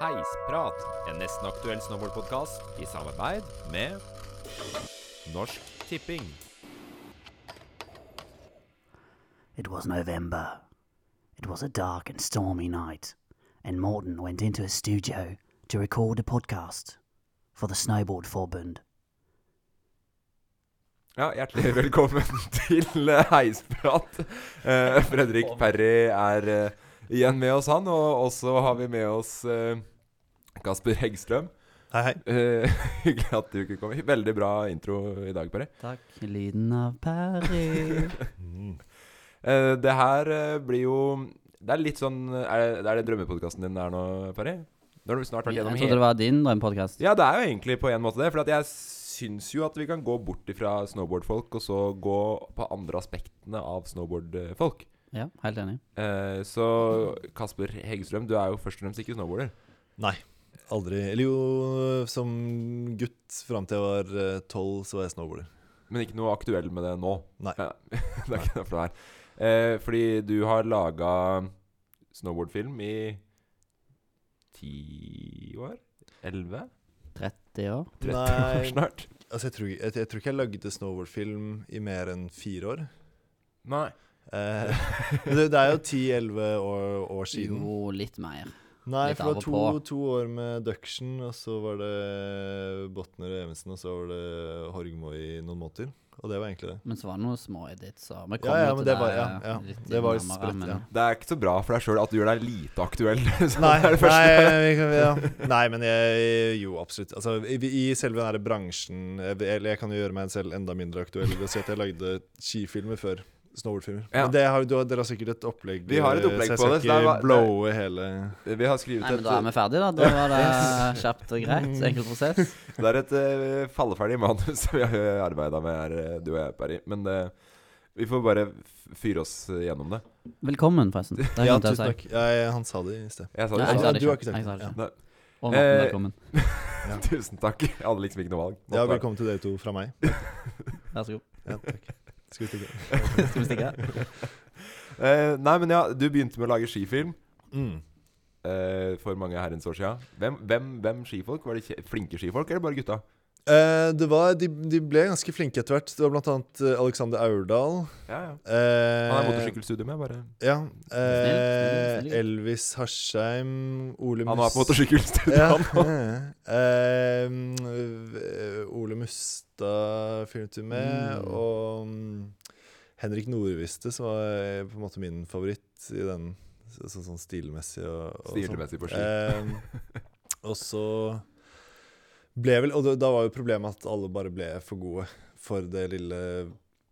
Heisprat, en nesten aktuell snowboardpodkast i samarbeid med Norsk Tipping. It was November. It was a dark and stormy night, and Morton went into his studio to record a podcast for the Snowboard Forbund. Ja, hjertelig velkommen til eh, Heisprat. Uh, Fredrik Perry er eh, igjen med oss, han. Og også har vi med oss eh, Kasper Heggstrøm. Hei, hei. Eh, hyggelig at du kunne komme. Veldig bra intro i dag, Perry. Takk. Lyden av Perry. Eh, det her eh, blir jo Det er litt sånn Er det, er det drømmepodkasten din det er nå, Perry? Nå har du snart vært Jeg trodde det var din drømmepodkast. Ja, det er jo egentlig på en måte det. For at jeg syns jo at vi kan gå bort ifra snowboardfolk, og så gå på andre aspektene av snowboardfolk. Ja, helt enig. Eh, så Kasper Heggestrøm, du er jo først og fremst ikke snowboarder. Nei, aldri. Eller jo, som gutt fram til jeg var eh, tolv, så var jeg snowboarder. Men ikke noe aktuell med det nå. Nei. Ja, det er ikke derfor det er. Eh, fordi du har laga snowboardfilm i ti år? Elleve? 30 år. 30 år snart? Altså, jeg tror, jeg, jeg tror ikke jeg lagde snowboardfilm i mer enn fire år. Nei. Eh, men det, det er jo ti-elleve år, år siden. Jo, litt mer. Nei, litt for av det og var to, to år med Duction, og så var det Botner og Evensen, og så var det Horgmo i noen måneder. Og det var egentlig det. Men så var det noen små edits. Så Ja, ja, men det var- ja, eh, ja, litt det var nærmere, spredt, men ja. Det er ikke så bra for deg sjøl at du gjør deg lite aktuell. Så Nei, det er det første. nei, vi kan- ja. nei, men jeg Jo, absolutt. Altså, i, I selve den her bransjen jeg, Eller jeg kan jo gjøre meg selv enda mindre aktuell ved å si at jeg lagde skifilmer før snowboardfilmer. Ja. Men det har, du, dere har sikkert et opplegg, Vi har et eh, opplegg på det, så det ikke var- blowe hele Vi har skrevet Nei, men et da er vi ferdige, da. Da var det kjapt og greit. Enkel prosess. Det er et uh, falleferdig manus vi har arbeida med her, eh, du og jeg, Perry. Men eh, vi får bare fyre oss gjennom det. Velkommen, forresten. Det Ja, tusen takk. Ja, han sa det i sted. Jeg sa Nei, det. jeg sa det. det Du har ikke. ikke sagt det det. ikke. Nei. Og Morten, Eh, velkommen. Tusen takk. Jeg hadde liksom ikke noe valg. Måtte Ja, velkommen til dere to fra meg. Vær så god. Ja, takk. Skal vi stikke? Skal vi stikke? uh, nei, men ja, du begynte med å lage skifilm Mm. Uh, for mange herrens år sia. Hvem, hvem, hvem skifolk? Var det flinke skifolk, eller bare gutta? Eh, det var, de, de ble ganske flinke etter hvert. Det var blant annet eh, Alexander Aurdal. Ja, ja. Uh, Han er motorsykkelstudio med, bare. Ja. Snill, Eh, snill, snill. Elvis Harsheim, Ole Han var på motorsykkelstudio, Ja. han. òg. Ole Mustad filmet vi med, Mm. og mm, Henrik Nordviste, som var på en måte min favoritt i den så, så, sånn stilmessig og, og sånn. Stilmessig på ski. Eh, og så vel Og da, var jo problemet at alle bare ble for gode for det lille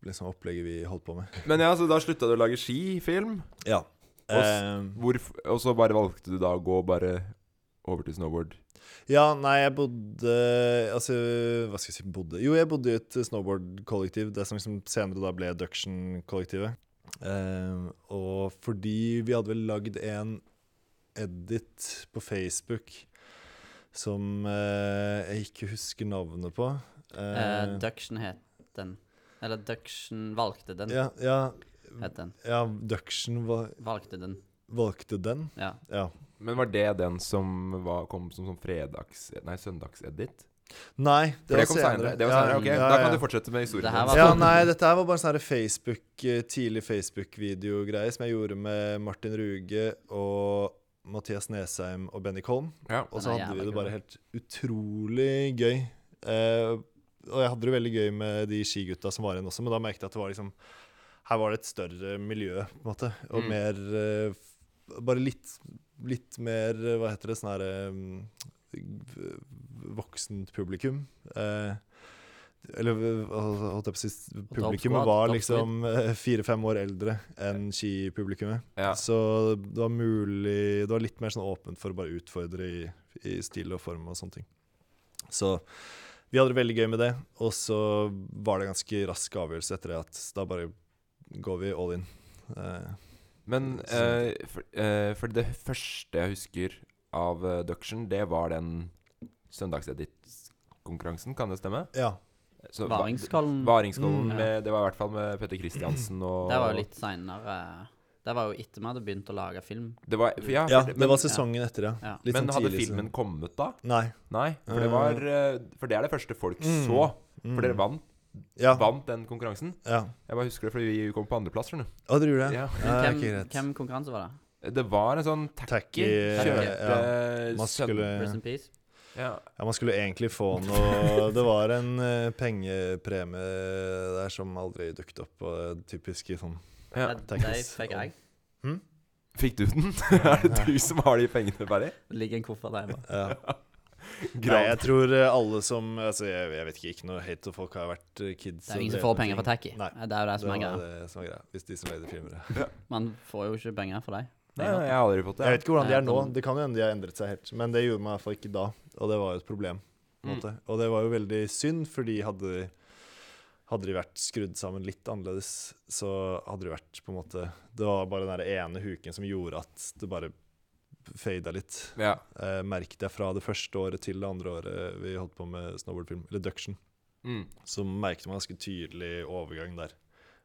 liksom, opplegget vi holdt på med. Men ja, så da slutta du å lage skifilm, Ja. Og Eh, og så bare valgte du da å gå bare over til snowboard? Ja, nei, jeg bodde Altså, hva skal jeg si bodde? Jo, jeg bodde i et snowboard-kollektiv, det som liksom senere da ble Duction-kollektivet. Eh, og fordi vi hadde vel lagd en edit på Facebook som eh, jeg ikke husker navnet på. Eh, Duction het den. Eller Duction valgte den, ja, ja, het den. ja, Duction va Valgte den. valgte den. Ja. Ja. Men var det den som var, kom som som fredags... Nei, søndagsedit? Nei, det, det var senere. Det var Ja, senere, ok. ja, Da kan du fortsette med historien. Det Ja, nei, dette her var bare en sånn Facebook, eh, tidlig Facebook-videogreie som jeg gjorde med Martin Ruge og Mathias Nesheim og Benny Kolm. Ja. Og så hadde vi det bare helt utrolig gøy. Eh, og jeg hadde det veldig gøy med de skigutta som var igjen også, men da merket jeg at det var liksom Her var det et større miljø, på en måte. Og Mm. mer eh, Bare litt, litt mer eh, Hva heter det? Sånn herre um, voksent publikum. Eh, eller holdt jeg på å si Publikummet var liksom eh, fire-fem år eldre enn skipublikummet. Ja. Så det var mulig Det var litt mer sånn åpent for å bare utfordre i, i stil og form og sånne ting. Så vi hadde det veldig gøy med det, og så var det ganske rask avgjørelse etter det at da bare går vi all in. Eh, Men eh, for, eh, for det første jeg husker av uh, Duction, det var den søndagsedit-konkurransen, kan det stemme? ja. Så, Varingskollen. Varingskollen Mm. med, Det var i hvert fall med Petter Kristiansen og Det var jo litt seinere. Det var jo etter vi hadde begynt å lage film. Det var, ja, Ja, det var sesongen etter, ja. Ja. Litt Men sånn hadde tidlig, så- filmen kommet da? Nei. Nei, for det var eh, For det er det første folk Mm. så. For dere Mm. vant, Ja. vant den konkurransen. ja. Jeg bare husker det fordi vi kom på andreplass. Å, dere gjorde det? Ja. Ja, hvem, hvem konkurranse var det? Det var en sånn tacky. Tacky, eh, Kjørte ja. Man Rest in peace. Ja. Ja, man skulle egentlig få noe Det var en uh, pengepremie der som aldri dukket opp. Og det typiske sånn ja. Det- fikk jeg. Fikk du den? er det du som har de pengene, Berry? Det ligger en koffert hjemme. Ja. Nei, jeg tror eh, alle som Altså, jeg, jeg vet ikke, ikke noe hate og folk har vært eh, kids. Det er ingen som får penger for tacky. Nei. Det er jo det Det som er greia. det som er greia. Hvis de som lagde filmer. Man får jo ikke penger for deg. Nei, jeg har aldri fått det. Jeg vet ikke hvordan de er nå. Det kan jo hende de har endret seg helt. Men det gjorde meg i hvert fall ikke da, og det var jo et problem. Mm. Og det var jo veldig synd, fordi hadde, hadde de vært skrudd sammen litt annerledes, så hadde det vært på en måte Det var bare den der ene huken som gjorde at det bare fada litt. Ja. Eh, merket jeg fra det første året til det andre året vi holdt på med snowboardfilm, eller Duction, Mm. så merket man ganske tydelig overgang der.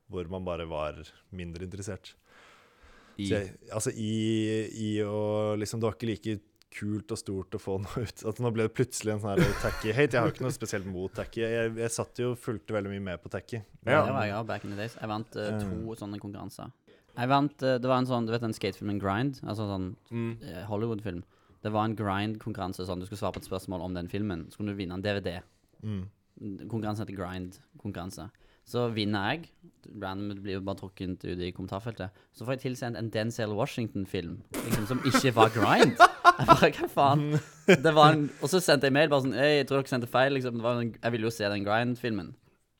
Hvor man bare var mindre interessert. I, jeg, altså i, i å liksom Det var ikke like kult og stort å få noe ut. At nå ble det plutselig en sånn tacky hate. Jeg har jo ikke noe spesielt mot tacky. Jeg, jeg satt jo og fulgte veldig mye med på tacky. Ja. Det var jeg back in the days. Jeg vant eh, Eh. to sånne konkurranser. Jeg vant uh, Det var en sånn Du vet den skatefilmen Grind? Altså sånn mm. eh, Hollywood-film. Det var en grind-konkurranse. Sånn Du skulle svare på et spørsmål om den filmen. Så kunne du vinne en DVD. Mm. Konkurransen heter Grind-konkurranse. Så vinner jeg. Random blir jo bare trukket ut i kommentarfeltet. Så får jeg tilsendt en Denzel Washington-film liksom, som ikke var grind. Jeg bare, hva faen? Det var en, og så sendte jeg mail bare sånn Jeg tror dere sendte feil. Liksom. Det var en, jeg ville jo se den grind-filmen.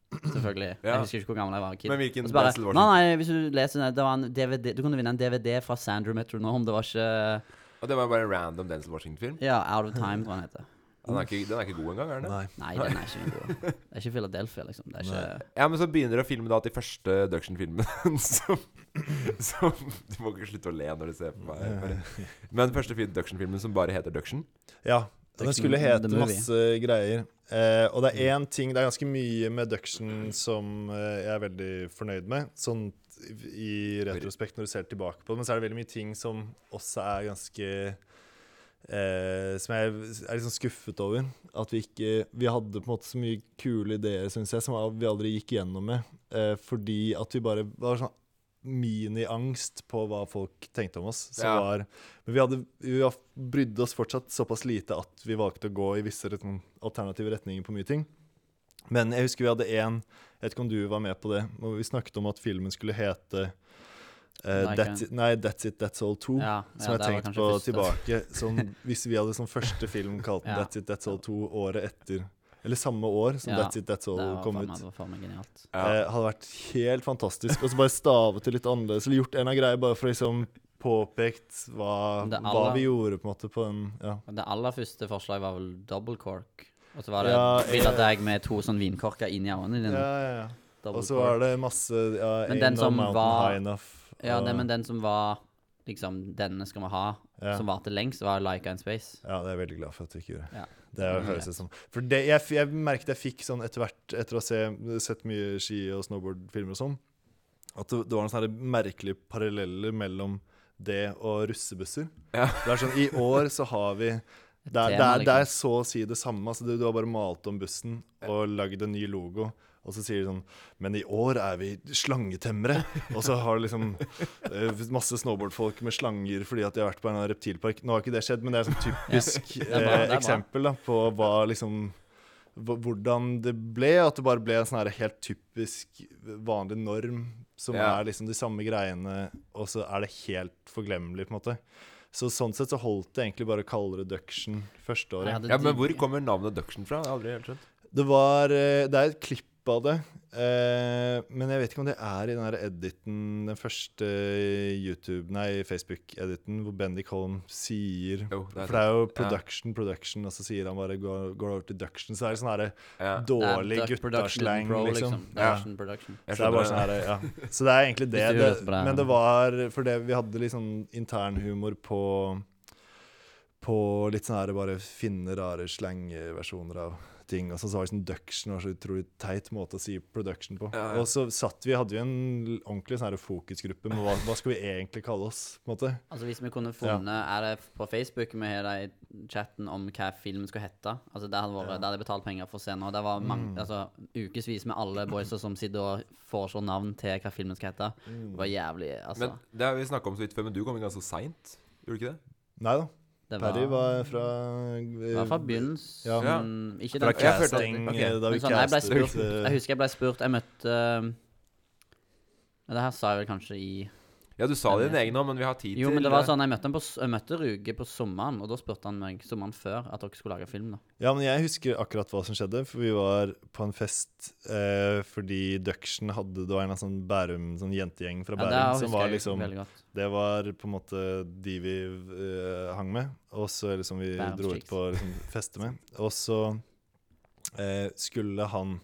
Selvfølgelig. Ja. Jeg husker ikke hvor gammel jeg var. Kid. Men hvilken bare, Denzel Washington? nei, hvis du leser den, det var en DVD Du kunne vinne en DVD fra Sandra Metronome. Det var ikke Og det var bare en random Denzel Washington-film? Ja, Out of Time, tror jeg den heter. Den er ikke, den er ikke god engang, er den? Nei. Nei, den er ikke god. Det er ikke Philadelphia, liksom. Det er ikke Ja, men så begynner du å filme da til første Duction-filmen som, som Du må ikke slutte å le når du ser på meg. Bare. Men første film- Duction-filmen som bare heter Duction. Ja. Den skulle hete masse greier. Eh, og det er én ting Det er ganske mye med Duction som eh, jeg er veldig fornøyd med. Sånn i retrospekt når du ser tilbake på det. Men så er det veldig mye ting som også er ganske eh, Som jeg er sånn skuffet over. At vi ikke Vi hadde på en måte så mye kule ideer, syns jeg, som vi aldri gikk gjennom med. Eh, fordi at vi bare var sånn mini-angst på hva folk tenkte om oss. Så Ja. var, men vi, hadde, vi brydde oss fortsatt såpass lite at vi valgte å gå i visse ret- alternative retninger på mye ting. Men jeg husker vi hadde én Jeg vet ikke om du var med på det. hvor Vi snakket om at filmen skulle hete eh, that's, it, Nei, That's It, That's All 2. Ja, som jeg tenkte på første. tilbake. Som hvis vi hadde som første film kalt den Ja. That's It, That's All 2 året etter. Eller samme år som Ja, That's It, That's All kom ut. det. Ja. Eh, hadde vært helt fantastisk. Og så bare stavet det litt annerledes. Eller gjort en av greiene bare for å liksom påpekt hva, aller, hva vi gjorde på en måte på den ja. Det aller første forslaget var vel double cork. Og så var det Ja, bilde av deg med to sånn vinkorker inni øynene dine. Ja, ja, ja. Og så var det masse ja, Men den som var- high enough. Ja, og- det, men den som var liksom Denne skal vi ha, ja. som varte lengst, var Like in Space. ja, det er jeg veldig glad for at du ikke gjorde. Ja. Det høres ut som For det, jeg, jeg merket jeg fikk sånn etter hvert, etter å ha se, sett mye ski- og snowboardfilmer og sånn, at det, det var noen sånne merkelige paralleller mellom det og russebusser. Ja. Det er sånn, I år så har vi det er, det, er, det er så å si det samme. Altså, du, du har bare malt om bussen og lagd en ny logo. Og så sier de sånn Men i år er vi slangetemmere. Og så har du liksom eh, masse snowboardfolk med slanger fordi at de har vært på en reptilpark. Nå har ikke det skjedd, men det er et sånn typisk Det er bra, det er eh, eksempel da, på hva liksom hvordan det ble. At det bare ble en sånn her helt typisk vanlig norm som Ja. er liksom de samme greiene, og så er det helt forglemmelig, på en måte. Så sånn sett så holdt det egentlig bare å kalle det Duction første året. Ja, Men hvor kommer navnet Duction fra? Det. Det var eh, Det er et klipp det. Eh, men jeg vet ikke om det er i den her editen, den første YouTube, nei, Facebook-editen, hvor Bendik Holm sier Jo, det For det er jo production, production, production, og så sier han bare går, go over til duction. Så er det sånn herre Ja. dårlig guttaslang, Pro, liksom. Ja. Ja. Production. Så det er bare sånn her, ja. Så det er egentlig det. Det men det var For det, vi hadde litt sånn internhumor på På litt sånn her bare finne rare slangversjoner av ting. Og så var det sånn duction var så utrolig teit måte å si production på. Ja, ja. Og så satt vi, hadde vi en ordentlig sånn her fokusgruppe med hva, hva skal vi egentlig kalle oss, på en måte. Altså Hvis vi kunne funnet Er det på Facebook vi har det i chatten om hva filmen skulle hete? Altså Det hadde vært, det hadde jeg betalt penger for å se nå. Det var mange, Mm. altså ukevis med alle boysa som sitter og foreslår navn til hva filmen skal hete. Det var jævlig Altså Men det har vi snakka om så vidt før, men du kom inn ganske seint. Gjorde du ikke det? Nei da. Det Perry var fra I var fra begynnelsen. Ja. Ikke Fra den casting, jeg, okay. da vi sånn, jeg spurt Jeg husker jeg ble spurt Jeg møtte uh, Det her sa jeg vel kanskje i Ja, du sa det i din egen nå, men vi har tid Jo, til men det var eh, sånn Jeg møtte, på, jeg møtte Ruge på sommeren, og da spurte han meg sommeren før at dere skulle lage film. da Ja, men jeg husker akkurat hva som skjedde, for vi var på en fest eh, fordi Duction hadde Det var en sånn Bærum sånn jentegjeng fra Ja, det Bærum husker som var jeg liksom. Det var på en måte de vi uh, hang med, og så liksom vi Bærums dro ut på liksom, feste med. Og så eh, skulle han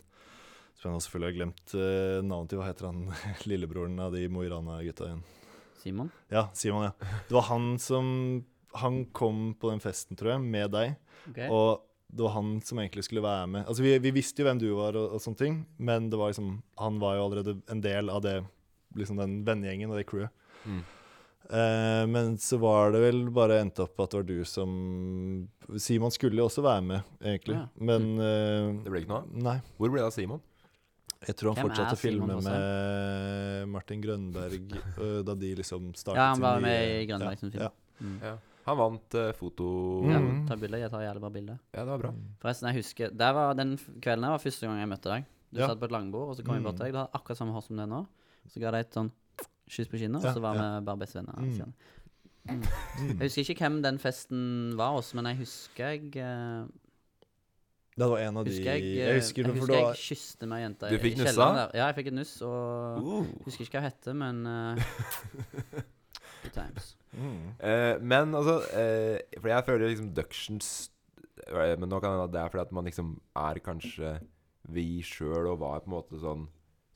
Som jeg selvfølgelig har glemt eh, navnet til, hva heter han lillebroren av de Mo i Rana-gutta igjen? Simon? Ja, Simon, ja. Det var han som Han kom på den festen, tror jeg, med deg. Okay. Og det var han som egentlig skulle være med. Altså, vi, vi visste jo hvem du var, og, og sånne ting, men det var liksom, han var jo allerede en del av det, liksom den vennegjengen og det crewet. Mm. Eh, men så var det vel bare endt opp at det var du som Simon skulle jo også være med, egentlig. Ja. Men eh, Det ble ikke noe av? Nei. Hvor ble det av Simon? Jeg tror han Hvem fortsatte å filme med Martin Grønberg da de liksom startet Ja, han var med i Grønberg sin film. Ja, Mm. Ja. Han vant uh, foto... Mm. Ja. Ja, ta bilder. Jeg tar jævlig bra bilder. det var bra. Forresten, jeg husker Det var den kvelden her var første gang jeg møtte deg. Du Ja. satt på et langbord, og så kom jeg bort til deg. Du hadde akkurat samme hår som det nå. Så ga jeg deg et sånn kyss på kinnet, og så var vi ja. bare bestevenner. Mm. mm. Jeg husker ikke hvem den festen var hos, men jeg husker jeg eh, Det var en av de Husker jeg, eh, Jeg husker, jeg, husker jeg kysste med ei jente Du i- fikk i nussa? kjelleren der. Ja, jeg fikk et nuss, og Uh. husker ikke hva hun heter, men uh, Good times. mm. Uh, men altså uh, For jeg føler liksom Ductions eh, Men nå kan det hende at det er fordi at man liksom er kanskje vi sjøl og var på en måte sånn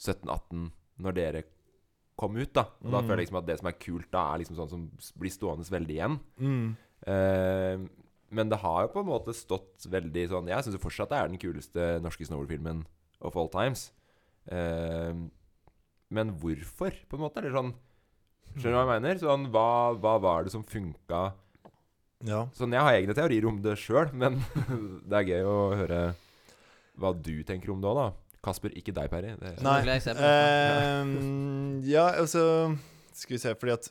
17-18 når dere kom ut, da. Og da Mm. føler jeg liksom at det som er kult da, er liksom sånn som blir stående veldig igjen. Mm. Men det har jo på en måte stått veldig sånn Jeg syns fortsatt det er den kuleste norske snowboardfilmen of all times. Eh, men hvorfor, på en måte? Eller sånn Skjønner du hva jeg mener? Sånn, hva, hva var det som funka? Ja. Sånn, Jeg har egne teorier om det sjøl, men det er gøy å høre hva du tenker om det òg, da. Kasper, ikke deg, Perry. Nei. ehm, ja, altså Skal vi se, fordi at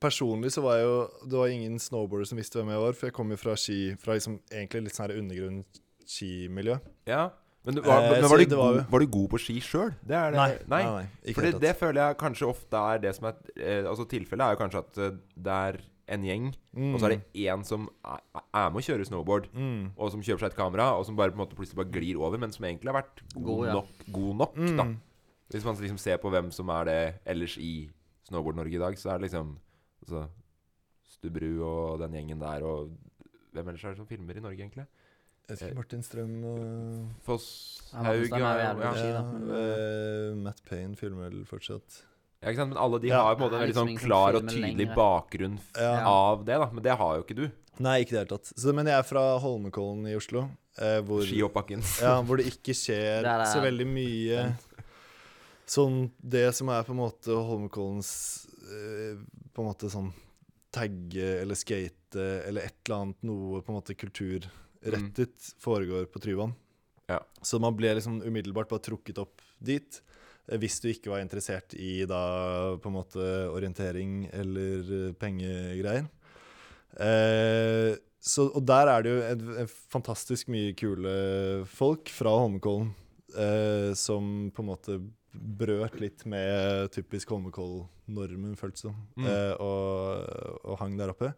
Personlig så var jeg jo Det var ingen snowboarder som visste hvem jeg var, for jeg kom jo fra ski Fra liksom egentlig litt sånn her undergrunn skimiljø. Ja, Men, du, var, Eh, men var, du var god, var du god på ski sjøl? Det det Nei, Nei. nei, nei, ikke det føler jeg kanskje ofte er det som er eh, Altså Tilfellet er jo kanskje at eh, det er en gjeng, Mm. og så er det én som er, er med å kjøre snowboard, mm. og som kjøper seg et kamera, og som bare på en måte plutselig bare glir over, men som egentlig har vært god, God, ja. nok, god nok da. Mm. Hvis man liksom ser på hvem som er det ellers i Snowboard-Norge i dag, så er det liksom altså, Stubru og den gjengen der, og hvem ellers er det som filmer i Norge, egentlig? Ikke, Martin Strøm og Foss, Haug ja. ja, da, eh, Matt Payne filmer vel fortsatt. Ja, ikke sant? Men alle de Ja. har på en måte en veldig sånn liksom som klar og tydelig lenger. bakgrunn f- Ja. av det, da. Men det har jo ikke du. Nei, ikke i det hele tatt. Så, men jeg er fra Holmenkollen i Oslo, eh, hvor, ja, hvor det ikke skjer Det er så veldig mye Sånn det som er på en måte Holmenkollens På en måte sånn tagge eller skate eller et eller annet noe på en måte kulturrettet foregår på Tryvann. Ja. Så man ble liksom umiddelbart bare trukket opp dit. eh, Hvis du ikke var interessert i da på en måte orientering eller eh, pengegreier. Eh, så, og der er det jo en, en fantastisk mye kule folk fra Holmenkollen eh, som på en måte brøt litt med typisk Holmenkoll-normen, føltes det som, Mm. eh, og, og hang der oppe.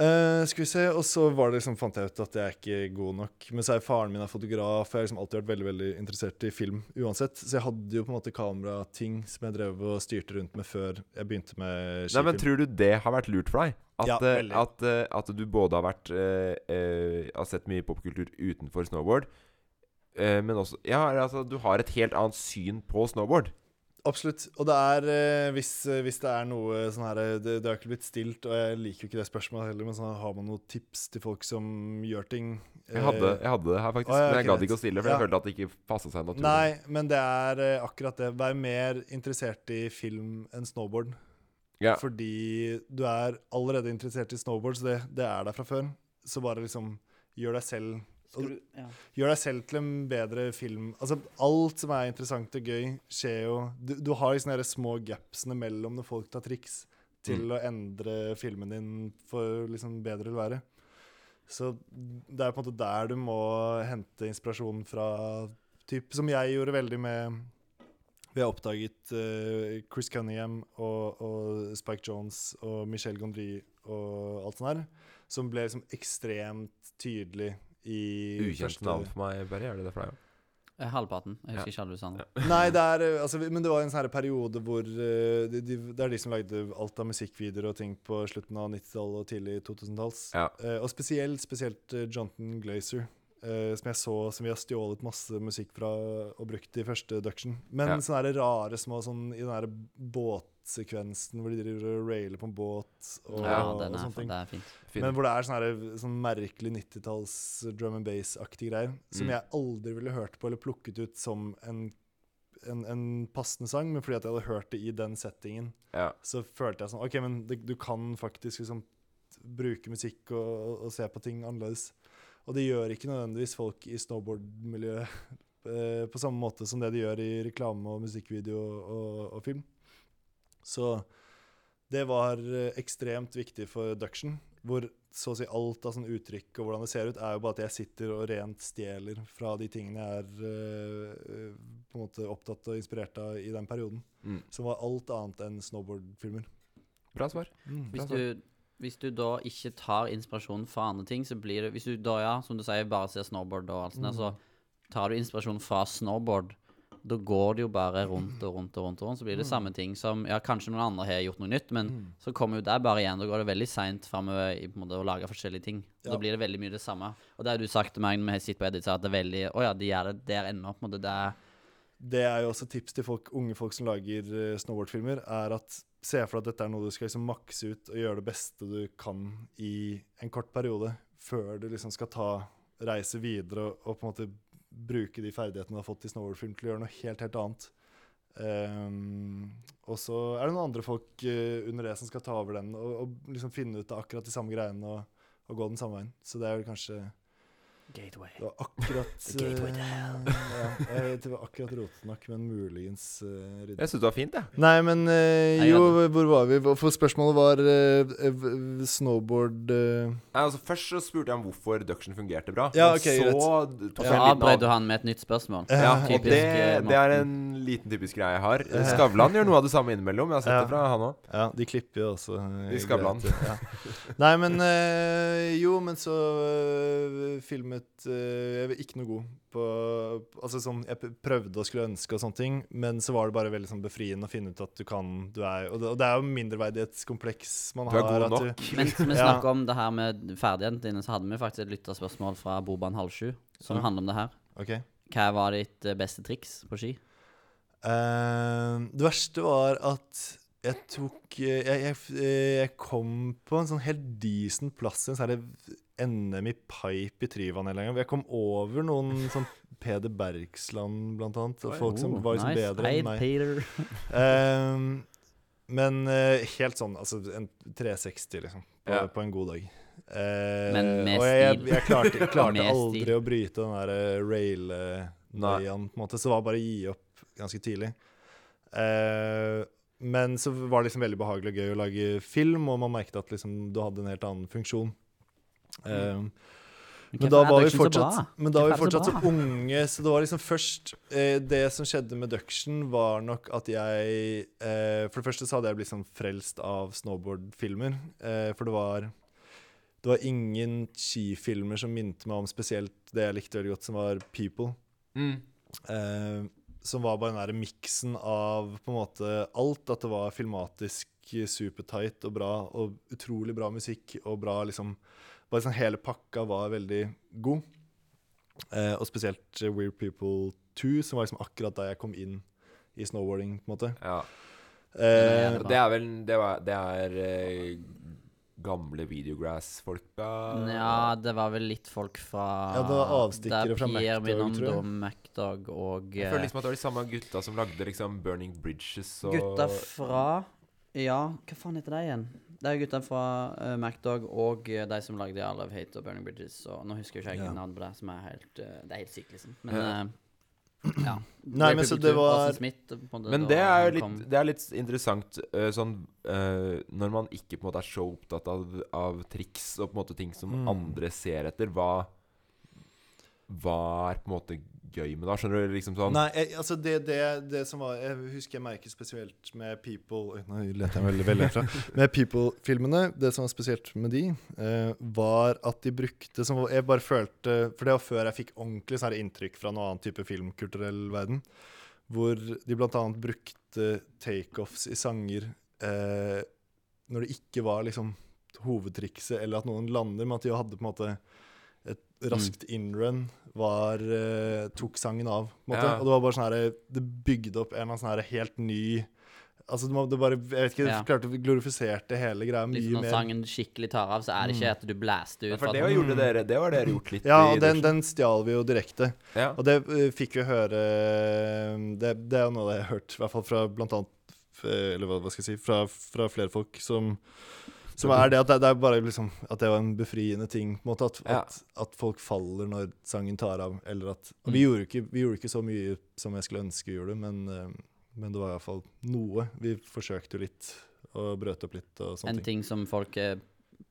Eh, skal vi se, Og så var det liksom, fant jeg ut at jeg er ikke god nok. Men så er faren min er fotograf, og jeg har liksom alltid vært veldig veldig interessert i film uansett. Så jeg hadde jo på en måte kamerating som jeg drev og styrte rundt med før jeg begynte med Nei, skifilm. men Tror du det har vært lurt for deg? At, Ja, eh, at, eh, at du både har vært eh, eh, Har sett mye popkultur utenfor snowboard, eh, men også Ja, altså, du har et helt annet syn på snowboard. Absolutt. Og det er eh, hvis, eh, hvis det er noe sånn her eh, det, det har ikke blitt stilt, og jeg liker jo ikke det spørsmålet heller, men sånn, har man noen tips til folk som gjør ting? Jeg hadde, Eh, jeg hadde det her, faktisk. Å, ja, men jeg gadd ikke å stille, for jeg følte at det ikke passa seg naturlig. Nei, men det er eh, akkurat det. Vær mer interessert i film enn snowboard. Ja. Fordi du er allerede interessert i snowboard, så det, det er der fra før. Så bare liksom gjør deg selv du, ja. Gjør deg selv til en bedre film. Altså, alt som er interessant og gøy, skjer jo Du, du har liksom de små gapsene mellom når folk tar triks, til Mm. å endre filmen din for liksom bedre eller verre. Så det er på en måte der du må hente inspirasjon fra typ, Som jeg gjorde veldig med Vi har oppdaget uh, Chris Cunningham og, og Spike Jones og Michel Gondry og alt sånt her, som ble liksom ekstremt tydelig Ukjent første- navn for meg, Berry. Er det det for deg? òg? Halvparten. Jeg Ja. husker ikke alle du sa nå. Nei, det er, eh, altså, men det var en sånn periode hvor uh, de, de, Det er de som lagde alt av musikkvideoer og ting på slutten av 90-tallet og tidlig 2000-talls. Ja. Uh, og spesielt, spesielt uh, Jonathan Glazer, eh, som jeg så som vi har stjålet masse musikk fra og brukt i første duction. Men Ja. sånne rare små sånn i den her båtsekvensen hvor de driver og railer på en båt og, Ja, den er, sånne ting. det er fint. Fin. Men hvor det er sånn, her, sånn merkelig 90-talls drum and bass-aktige greier. Som Mm. jeg aldri ville hørt på eller plukket ut som en, en, en passende sang, men fordi at jeg hadde hørt det i den settingen, ja. så følte jeg sånn OK, men det, du kan faktisk liksom bruke musikk og, og, og se på ting annerledes. Og det gjør ikke nødvendigvis folk i snowboard-miljøet eh, på samme måte som det de gjør i reklame og musikkvideo og, og film. Så det var eh, ekstremt viktig for Duction, hvor så å si alt av sånn uttrykk og hvordan det ser ut, er jo bare at jeg sitter og rent stjeler fra de tingene jeg er eh, på en måte opptatt og inspirert av i den perioden. Mm. Som var alt annet enn snowboardfilmer. Bra svar. Hvis du, hvis du da ikke tar inspirasjon fra andre ting, så blir det Hvis du da, ja, som du sier, bare ser snowboard og alt sånt, mm. så tar du inspirasjon fra snowboard. Da går det jo bare rundt og rundt og rundt, og rundt, så blir det samme ting som Ja, kanskje noen andre har gjort noe nytt, men så kommer jo der bare igjen. Da går det veldig seint framover i på en måte å lage forskjellige ting. Ja. Da blir det veldig mye det samme. Og det har du sagt til meg når vi har sittet på Edit, at det er veldig Å ja, de gjør det der ennå. På en måte, det er Det er jo også tips til folk, unge folk som lager eh, snowboardfilmer, er at se for deg at dette er noe du skal liksom makse ut og gjøre det beste du kan i en kort periode, før du liksom skal ta reise videre og, og på en måte bruke de ferdighetene du har fått i snowboardfilm til å gjøre noe helt, helt annet. Um, og så er det noen andre folk uh, under det som skal ta over den og, og liksom finne ut av akkurat de samme greiene og, og gå den samme veien. Så det er vel kanskje Gateway. det var akkurat gateway to hell. eh, ja, jeg vet det var akkurat rotete men muligens uh, ryddig. Jeg syns det var fint, jeg. Nei, men uh, Nei, jo, hvor var vi? For spørsmålet var eh, eh, snowboard eh, Nei, altså Først så spurte jeg om hvorfor duction fungerte bra. Ja, ok, så greit. Så avbrøt du han med et nytt spørsmål. Ja, og Typisk, det, eh, det er en liten typisk greie jeg har. Skavlan gjør noe av det samme innimellom. Jeg har sett Ja. det fra han òg. Ja, de klipper jo også. eh, I Skavlan. Ja. Nei, men eh, Jo, men så eh, filmet eh, Jeg var ikke noe god på Altså sånn Jeg prøvde og skulle ønske og sånne ting, men så var det bare veldig sånn befriende å finne ut at du kan du er, og, det, og det er jo mindreverdighetskompleks man Du er god nok. Du, Mens vi Ja. om det her med ferdighetene dine, så hadde vi faktisk et lytterspørsmål fra Boban halv sju, som Ja. handler om det her. Okay. Hva var ditt eh, beste triks på ski? Uh, det verste var at jeg tok Jeg, jeg, jeg kom på en sånn helt decent plass i en sånn NM i pipe i Tryvann en gang. Jeg kom over noen sånn Peder Bergsland, blant annet, og folk som Oh, var liksom nice. bedre enn meg. Peter. Ehm, men uh, helt sånn Altså en 360, liksom, på, Ja. på en god dag. Uh, Men med og jeg, jeg, jeg klarte, jeg klarte aldri stil. å bryte den der eh, rail-nøyaen, på en måte, så var det bare å gi opp ganske tidlig. Uh, men så var det liksom veldig behagelig og gøy å lage film, og man merket at liksom du hadde en helt annen funksjon. Eh, men da var vi fortsatt, men da var vi fortsatt så unge, så det var liksom først eh, Det som skjedde med Duction, var nok at jeg eh, For det første så hadde jeg blitt sånn frelst av snowboardfilmer. Eh, for det var Det var ingen skifilmer som minte meg om spesielt det jeg likte veldig godt, som var People. Mm. Eh, som var bare den der miksen av på en måte alt. At det var filmatisk supertight og bra, og utrolig bra musikk og bra liksom Bare sånn hele pakka var veldig god. Eh, og spesielt eh, Weird People 2, som var liksom akkurat da jeg kom inn i snowboarding, på en måte. Ja. Eh, det er vel Det, var, det er eh, gamle Videograss-folka Ja, det var vel litt folk fra Ja, det var avstikkere fra MacDog, tror jeg. MacDog og Jeg eh, føler liksom at det var de samme gutta som lagde liksom Burning Bridges og Gutta fra Ja, hva faen heter de igjen? Det er jo gutta fra uh, MacDog og uh, de som lagde All of Hate og Burning Bridges. Og nå husker jeg ikke Ja. navnet på det, som er helt uh, Det er helt sykt, liksom. Men Ja. ja. Nei, men så det var- Smith, måte, Men det er jo litt, det er litt interessant sånn Når man ikke på en måte er så opptatt av, av triks og på en måte ting som Mm. andre ser etter, hva Hva er på en måte gøy med det? Skjønner du? Liksom sånn Nei, jeg, altså det, det, det som var Jeg husker jeg merket spesielt med People Nå leter jeg veldig veldig fra. Med People-filmene, det som var spesielt med de, eh, var at de brukte som Jeg bare følte For det var før jeg fikk ordentlig sånn inntrykk fra noen annen type filmkulturell verden, hvor de annet brukte takeoffs i sanger eh, når det ikke var liksom hovedtrikset, eller at noen lander, men at de hadde på en måte raskt innrun var uh, tok sangen av. Måte. Ja. Og det var bare sånn her Det bygde opp en sånn her helt ny Altså det, bare Jeg vet ikke, det Ja. klarte glorifiserte hele greia mye Liksom når mer. sangen skikkelig tar av, så er det ikke at du blaster Ja, ut. For det var, gjorde dere Det var dere gjort litt Ja, og den, den stjal vi jo direkte. Ja. Og det uh, fikk vi høre eh, det, det er jo noe jeg har hørt, i hvert fall fra blant annet Eller hva, hva skal jeg si Fra, fra flere folk som som er det at det, det er bare liksom At det var en befriende ting. på en måte At, Ja. at, at folk faller når sangen tar av. Eller at Mm. vi, gjorde ikke, vi gjorde ikke så mye som jeg skulle ønske vi gjorde, men, eh, men det var iallfall noe. Vi forsøkte jo litt og brøt opp litt og sånne En ting. ting som folk eh,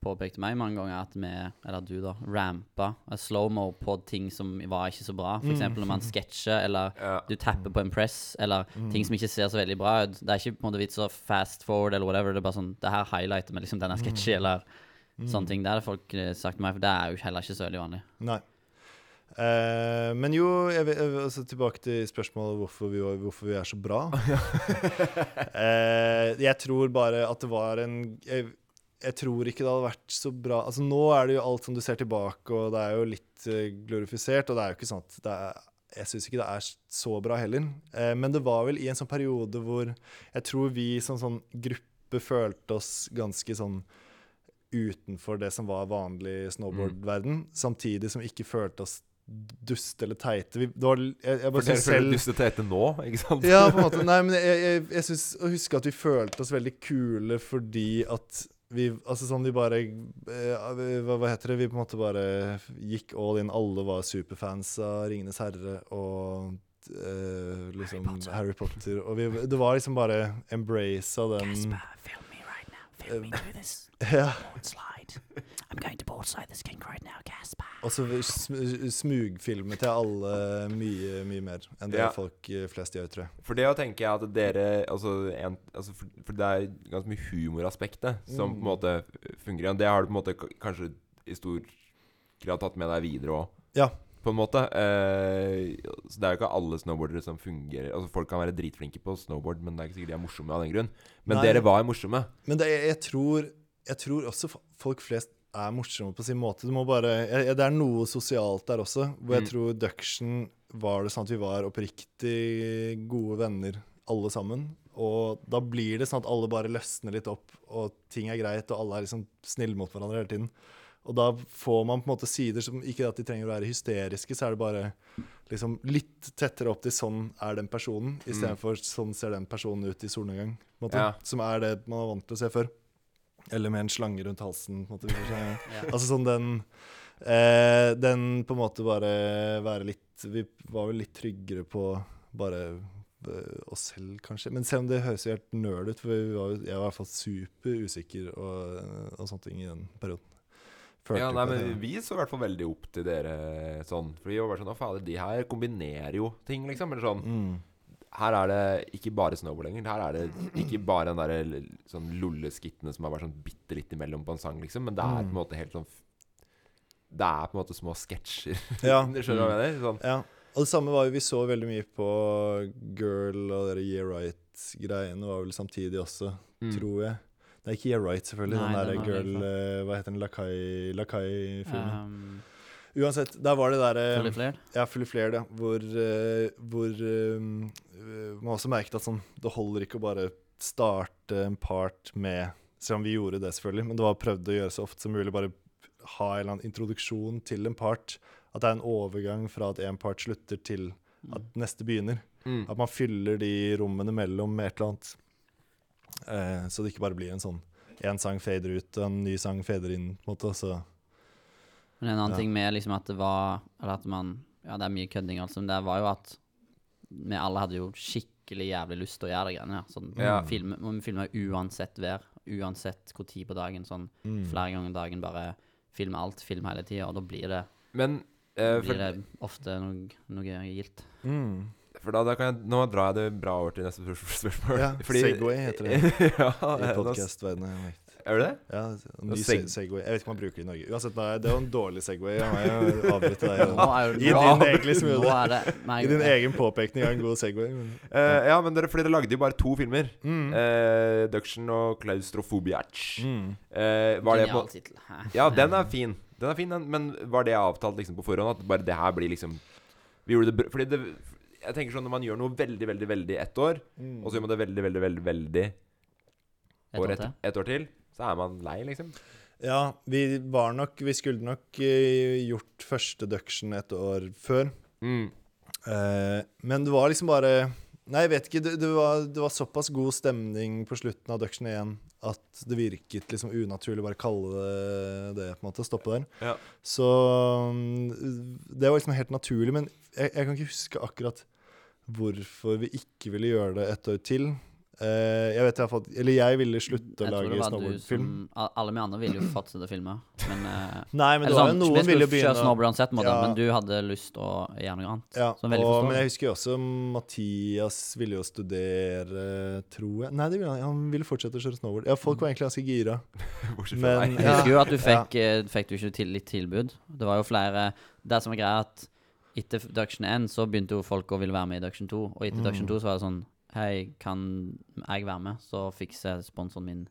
påpekte meg mange ganger, at vi, eller du da, rampa slow-mo på ting som var ikke så bra. For Mm. når man sketsjer, eller Ja. du tapper på en press, eller Mm. ting som ikke ser så veldig bra ut. Det er ikke på en måte vits å fast forward eller whatever. Det er bare sånn Det her highlighter med liksom denne Mm. sketsjen, eller sånne ting. Det har folk eh, sagt til meg, for det er jo heller ikke så veldig vanlig. Nei. Uh, men jo, jeg, jeg, altså tilbake til spørsmålet hvorfor vi, hvorfor vi er så bra. uh, jeg tror bare at det var en jeg, jeg tror ikke det hadde vært så bra Altså Nå er det jo alt som du ser tilbake, og det er jo litt eh, glorifisert. Og det er jo ikke sånn at er, Jeg syns ikke det er så bra heller. Eh, men det var vel i en sånn periode hvor jeg tror vi som sånn gruppe følte oss ganske sånn utenfor det som var vanlig snowboardverden, samtidig som vi ikke følte oss duste eller teite. Vi, det var, jeg, jeg For bare dere synes føler selv dustet tete nå, ikke sant? ja, på en måte. Nei, men jeg, jeg, jeg synes å huske at vi følte oss veldig kule fordi at vi Altså sånn vi bare eh, hva, hva heter det? Vi på en måte bare gikk all in. Alle var superfans av 'Ringenes herre' og eh, liksom Harry Potter. Og vi, det var liksom bare embrace av den film me right now. Film me through this Ja. Board. I'm going to board slide this king right now, Casper. Og så smugfilmer smugfilme til alle mye, mye mer enn det Ja. folk eh, flest gjør, tror jeg. For det å tenke jeg at dere altså, en, altså for, for det er ganske mye humoraspektet som på en Mm. måte fungerer Og Det har du på en måte kanskje i stor grad tatt med deg videre òg, Ja. på en måte. Eh, så det er jo ikke alle snowboardere som fungerer Altså Folk kan være dritflinke på snowboard, men det er ikke sikkert de er morsomme av den grunn. Men Nei. dere var morsomme. Men det, jeg, jeg, tror, jeg tror også folk flest er morsomme på sin måte. Bare, jeg, det er noe sosialt der også, hvor jeg Mm. tror Duction var det sånn at vi var oppriktig gode venner alle sammen. Og da blir det sånn at alle bare løsner litt opp, og ting er greit, og alle er liksom snille mot hverandre hele tiden. Og da får man på en måte sider som Ikke at de trenger å være hysteriske, så er det bare liksom litt tettere opp til sånn er den personen, istedenfor sånn ser den personen ut i solnedgang. måte, Ja. Som er det man er vant til å se før. Eller med en slange rundt halsen. på en måte. Ja. Altså sånn den eh, Den på en måte bare være litt Vi var vel litt tryggere på bare eh, oss selv, kanskje. Men selv om det høres jo helt nerd ut, for var, jeg var i hvert fall super usikker og, og sånne ting i den perioden. Ja, nei, men Vi så i hvert fall veldig opp til dere sånn. For vi var sånn Å, fader, de her kombinerer jo ting, liksom. Eller sånn mm. Her er det ikke bare snowboard lenger. Her er det ikke bare den derre l- sånn lolleskittene som er bare sånn bitte litt imellom på en sang, liksom. Men det er på en Mm. måte helt sånn Det er på en måte små sketsjer. Ja. Du skjønner hva jeg mener? Sånn. Ja. Og det samme var jo, vi så veldig mye på Girl og dere Yeah Right-greiene var vel samtidig også, Mm. tror jeg. Det er ikke Yeah Right, selvfølgelig. Nei, den der Girl eh, Hva heter den? Lakai- Lakai-filmen. Um, Uansett, der var det der Fully flared. Ja, Fully Flared, ja. Hvor, eh, hvor eh, eh, man også merket at sånn Det holder ikke å bare starte en part med Selv om vi gjorde det, selvfølgelig, men det var prøvd å gjøre så ofte som mulig. Bare ha en eller annen introduksjon til en part. At det er en overgang fra at en part slutter, til at neste begynner. Mm. At man fyller de rommene mellom med et eller annet. Uh, så det ikke bare blir en sånn én sang fader ut, og en ny sang fader inn, på en måte. Så Men en annen Ja. ting med liksom at det var Eller at man Ja, det er mye kødding, altså, men det var jo at vi alle hadde jo skikkelig jævlig lyst til å gjøre det greiene her. Sånn, Ja. film, vi filme uansett vær, uansett hvor tid på dagen. Sånn mm. flere ganger om dagen, bare filme alt, film hele tida, og da blir det, Men eh, for, blir det ofte noe, noe gildt. Mm. for da, da kan jeg, Nå drar jeg det bra over til neste spørsmål. Ja, Segway heter det ja, i nå- podkastverdenen. Er du det? Ja, ny Seg- Segway. Jeg vet ikke om man bruker det i Norge. Uansett, nei, det var en dårlig Segway. Jeg må avbryte deg. Nå er I din egentlig det. nei, I din egen påpekning av en god Segway. men- Uh, ja, men dere, fordi dere lagde jo bare to filmer. Mm. Uh, Duction og Klaustrofobiac. Mm. Uh, var det på Genial tittel. Ja, den er fin. Den er fin, den. Men var det avtalt liksom på forhånd? At bare det her blir liksom Vi gjorde det br- Fordi det Jeg tenker sånn når man gjør noe veldig, veldig, veldig ett år, Mm. og så gjør man det veldig, veldig, veldig, veldig Et år år et, et år til, så er man lei, liksom. Ja, vi var nok Vi skulle nok eh, gjort første duction et år før. Mm. Eh, men det var liksom bare Nei, jeg vet ikke. Det, det, var, det var såpass god stemning på slutten av Duction 1 at det virket liksom unaturlig å bare kalle det det, på en måte. Stoppe der. Ja. Så mm, det var liksom helt naturlig. Men jeg, jeg kan ikke huske akkurat hvorfor vi ikke ville gjøre det et år til. Eh, jeg vet i hvert fall Eller jeg ville slutte å Jeg tror lage snowboardfilm. som Alle vi andre ville jo fortsette å filme, men uh, Nei, men det var jo sånn, noen Vi ville begynne snowboard uansett, måte, Ja. men du hadde lyst å gjøre noe annet. Ja, Som og, men jeg husker jo også Mathias ville jo studere, tror jeg. Nei, det ville han. han ville fortsette å kjøre snowboard. Ja, folk var egentlig ganske gira. Men- Jeg Ja. husker jo at du fikk, ja. fikk du ikke til litt tilbud. Det var jo flere Det som er greia, at etter Duction 1 så begynte jo folk å ville være med i Duction 2, og etter Mm. Duction 2 så var det sånn Hei, kan jeg være med? Så fikser sponsoren min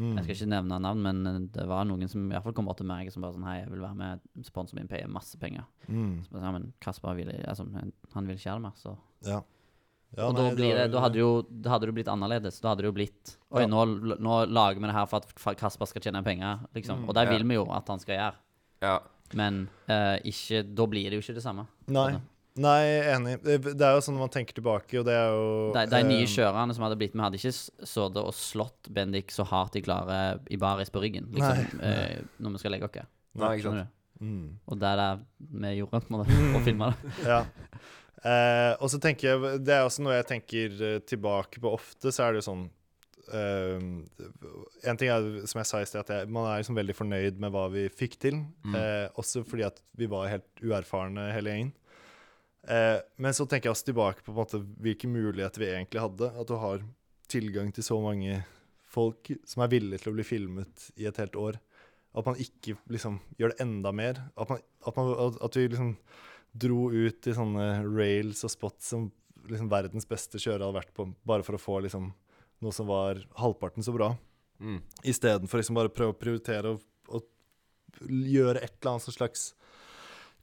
Mm. Jeg skal ikke nevne navn, men eh, det var noen som i hvert fall kom bort til meg som bare sånn Hei, jeg vil være med. Sponsoren min payer masse penger. Mm. Så ja, men Kasper vil altså, han vil ikke gjøre det mer, så Ja. Ja, Og nei, da, blir det, da, hadde jo, da hadde det blitt annerledes. Da hadde det jo blitt Oi, Ja. nå, nå lager vi det her for at Kasper skal tjene penger, liksom. Mm. Og det Ja. vil vi jo at han skal gjøre. Ja. Men uh, ikke, da blir det jo ikke det samme. Nei. Nei, enig. Det det er jo sånn når man tenker tilbake, og det er jo De, de nye eh, kjørerne som hadde blitt med, hadde ikke sittet og slått Bendik så hardt de klarer i baris på ryggen, liksom, eh, når vi skal legge oss. Nei, ikke sant. mm. Og det er det vi gjorde, på det, Mm. og filma det. Ja. Eh, og så tenker jeg Det er også noe jeg tenker eh, tilbake på ofte, så er det jo sånn eh, En ting er, som jeg sa i sted, at jeg, man er liksom veldig fornøyd med hva vi fikk til. Mm. Eh, også fordi at vi var helt uerfarne, hele gjengen. Eh, men så tenker jeg oss tilbake på, på måte, hvilke muligheter vi egentlig hadde. At du har tilgang til så mange folk som er villige til å bli filmet i et helt år. At man ikke liksom gjør det enda mer. At, man, at, man, at, at vi liksom dro ut i sånne rails og spots som liksom verdens beste kjører hadde vært på, bare for å få liksom noe som var halvparten så bra. Mm. Istedenfor liksom bare prøve å prioritere og, og gjøre et eller annet slags